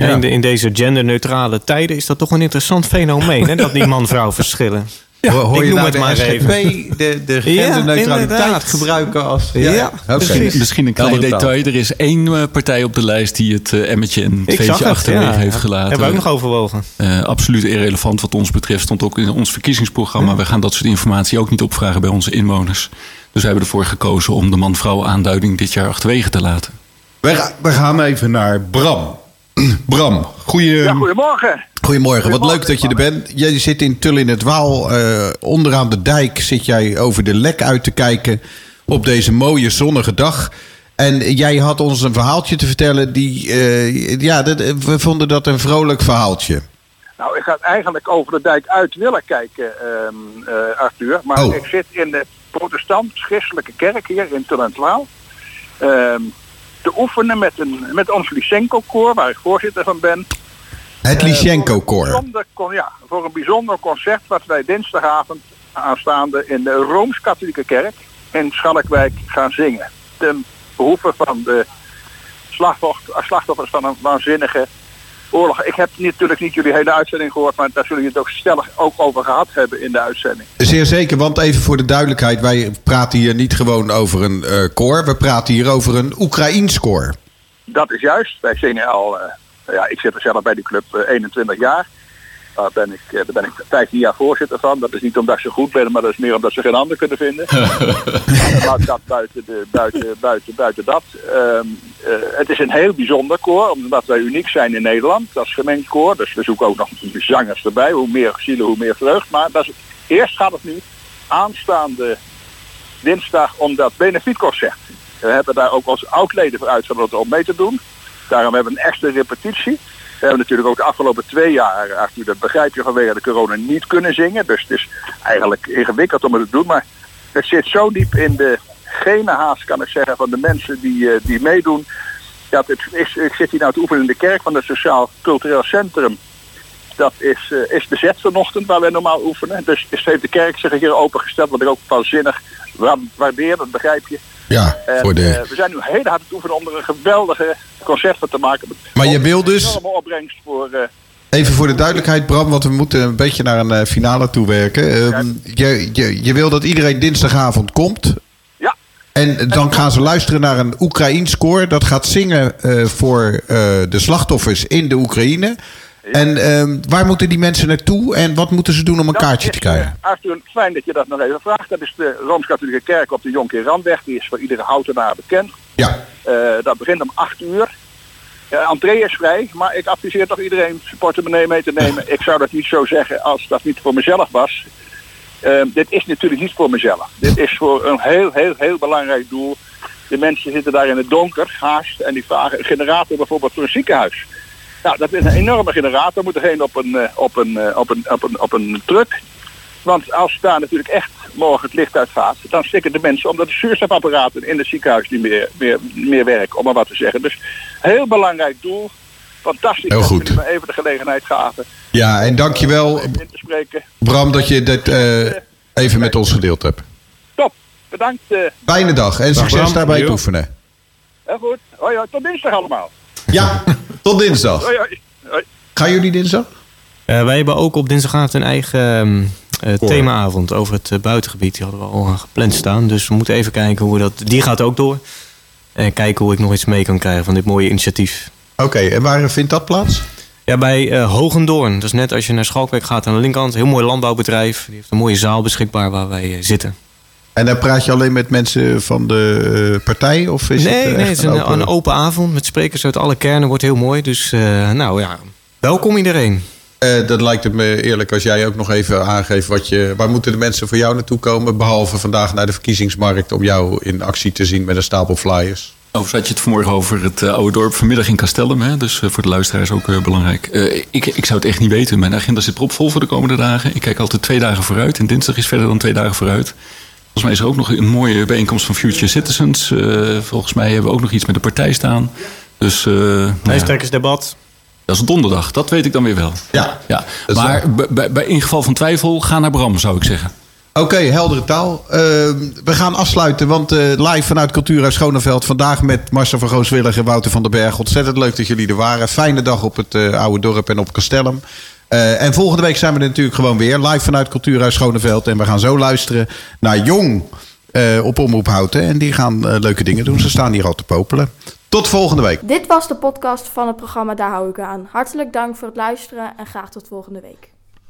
Ja. In, de- in deze genderneutrale tijden is dat toch een interessant fenomeen, hè, dat die man-vrouw verschillen. Ja, Hoor ik je noem nou het de maar SGP even. de, de genderneutraliteit gebruiken als... Ja, oké. Misschien, misschien een klein detail. Er is één eh, partij op de lijst die het eh, emmetje en veetje achterwege ja. heeft gelaten. Hebben we ook nog overwogen. Eh, absoluut irrelevant wat ons betreft. Stond ook in ons verkiezingsprogramma. We gaan dat soort informatie ook niet opvragen bij onze inwoners. Dus we hebben ervoor gekozen om de man-vrouw aanduiding dit jaar achterwege te laten. We, ga- we gaan even naar Bram. Bram, goeie, Ja, goedemorgen. goedemorgen. Wat leuk dat je er bent. Jij zit in Tull in het Waal. eh, onderaan de dijk zit jij over de lek uit te kijken op deze mooie zonnige dag. En jij had ons een verhaaltje te vertellen. Die, eh, ja, dat, we vonden dat een vrolijk verhaaltje. Nou, ik ga eigenlijk over de dijk uit willen kijken, ehm, eh, Arthur. Maar Oh. ik zit in de protestant-christelijke kerk hier in Tullentwaal. ehm, te oefenen met, een, met ons Lysenko-koor, waar ik voorzitter van ben. Het Eh, Lysenko-koor. voor een bijzonder con- Ja, voor een bijzonder concert wat wij dinsdagavond aanstaande in de Rooms-Katholieke Kerk in Schalkwijk gaan zingen. Ten behoeve van de slachtoff- slachtoffers van een waanzinnige oorlog. Ik heb natuurlijk niet jullie hele uitzending gehoord, maar daar zullen jullie het ook stellig ook over gehad hebben in de uitzending. Zeer zeker, want even voor de duidelijkheid, wij praten hier niet gewoon over een eh, koor, we praten hier over een Oekraïens koor. Dat is juist. Wij zingen al, eh, ja, ik zit er zelf bij die club eh, 21 jaar. Daar ben, ik, eh, daar ben ik 15 jaar voorzitter van. Dat is niet omdat ze goed ben, maar dat is meer omdat ze geen ander kunnen vinden. maar dat buiten, de, buiten, buiten, buiten dat. Ehm, eh, het is een heel bijzonder koor, omdat wij uniek zijn in Nederland als gemengd koor. Dus we zoeken ook nog zangers erbij. Hoe meer zielen, hoe meer vreugd. Maar dat is, eerst gaat het nu aanstaande dinsdag om dat benefietconcert. We hebben daar ook als oud-leden voor uitgenodigd om mee te doen. Daarom hebben we een extra repetitie. We hebben natuurlijk ook de afgelopen twee jaar, Arthur, dat begrijp je vanwege de corona, niet kunnen zingen. Dus het is eigenlijk ingewikkeld om het te doen. Maar het zit zo diep in de gene haast, kan ik zeggen, van de mensen die, eh, die meedoen. Dat het is, ik zit hier nou te oefenen in de kerk van het Sociaal Cultureel Centrum. Dat is, eh, is bezet vanochtend waar wij normaal oefenen. Dus is, heeft de kerk zich hier opengesteld, wat ik ook waanzinnig wa- waardeer, dat begrijp je. Ja, En, voor de... eh, we zijn nu heel hard aan het oefenen om er een geweldige concert van te maken. Maar je wil dus- Een opbrengst voor... eh, Even voor de duidelijkheid, Bram, want we moeten een beetje naar een finale toe werken. Ehm, je, je, je wil dat iedereen dinsdagavond komt. Ja. En dan gaan ze luisteren naar een Oekraïens koor. Dat gaat zingen voor de slachtoffers in de Oekraïne. En ehm, waar moeten die mensen naartoe en wat moeten ze doen om een dat kaartje is, te krijgen? eh, Arthur, fijn dat je dat nog even vraagt. Dat is de Rooms-Katholieke Kerk op de Jonker Randweg. Die is voor iedere houtenaar bekend. Ja, Eh, dat begint om 8 uur. Uh, entree is vrij, maar ik adviseer toch iedereen zijn portemonnee mee te nemen. Ik zou dat niet zo zeggen als dat niet voor mezelf was. Eh, dit is natuurlijk niet voor mezelf. Dit is voor een heel, heel, heel belangrijk doel. De mensen zitten daar in het donker, haast, en die vragen een generator bijvoorbeeld voor een ziekenhuis. Nou, dat is een enorme generator, moet er heen op een, eh, op een, eh, op een, op een, op een truck. Want als daar natuurlijk echt morgen het licht uitgaat, dan stikken de mensen omdat de zuurstofapparaten in het ziekenhuis niet meer, meer, meer werken, om maar wat te zeggen. Dus heel belangrijk doel. Fantastisch Heel dat jullie even de gelegenheid gaven ja en dankjewel om in te spreken. Bram dat je dit eh, even met ons gedeeld hebt. Top, bedankt. eh Fijne dag en succes Bram. daarbij het Jo. oefenen. heel goed. Hoi, hoi, tot dinsdag allemaal. Ja, tot dinsdag. Hoi. Gaan jullie dinsdag? Eh, wij hebben ook op dinsdagavond een eigen Koor. themaavond over het eh, buitengebied. Die hadden we al gepland staan. Dus we moeten even kijken hoe we dat... Die gaat ook door. En kijken hoe ik nog iets mee kan krijgen van dit mooie initiatief. Oké, en waar vindt dat plaats? Ja, bij eh Hogendoorn. Dat is net als je naar Schalkwijk gaat aan de linkerkant. Een heel mooi landbouwbedrijf. Die heeft een mooie zaal beschikbaar waar wij zitten. En dan praat je alleen met mensen van de eh, partij? Of is nee, het, eh, nee, echt het is een, open- een open avond met sprekers uit alle kernen. Wordt heel mooi. Dus eh, nou ja, welkom iedereen. Eh, dat lijkt het me eerlijk als jij ook nog even aangeeft wat je. Waar moeten de mensen voor jou naartoe komen? Behalve vandaag naar de verkiezingsmarkt om jou in actie te zien met een stapel flyers. Over had je het vanmorgen over het eh, oude dorp vanmiddag in Castellum. Hè? Dus eh, voor de luisteraars ook eh, belangrijk. Eh, ik, ik zou het echt niet weten. Mijn agenda zit propvol voor de komende dagen. Ik kijk altijd twee dagen vooruit. En dinsdag is verder dan twee dagen vooruit. Volgens mij is er ook nog een mooie bijeenkomst van Future Citizens. Eh, volgens mij hebben we ook nog iets met de partij staan. Dus eh, nou Lijsttrekkersdebat. dat is donderdag. Dat weet ik dan weer wel. Ja. Ja, maar bij, in geval van twijfel, ga naar Bram, zou ik zeggen. Oké, heldere taal. Eh, we gaan afsluiten, want eh, live vanuit Cultuurhuis Schoneveld. Vandaag met Marcel van Gooswillig en Wouter van den Berg. Ontzettend leuk dat jullie er waren. Fijne dag op het eh, oude dorp en op Castellum. Eh, en volgende week zijn we er natuurlijk gewoon weer. Live vanuit Cultuurhuis Schoneveld. En we gaan zo luisteren naar Jong eh, op Omroep Houten. En die gaan eh, leuke dingen doen. Ze staan hier al te popelen. Tot volgende week. Dit was de podcast van het programma Daar hou ik aan. Hartelijk dank voor het luisteren en graag tot volgende week.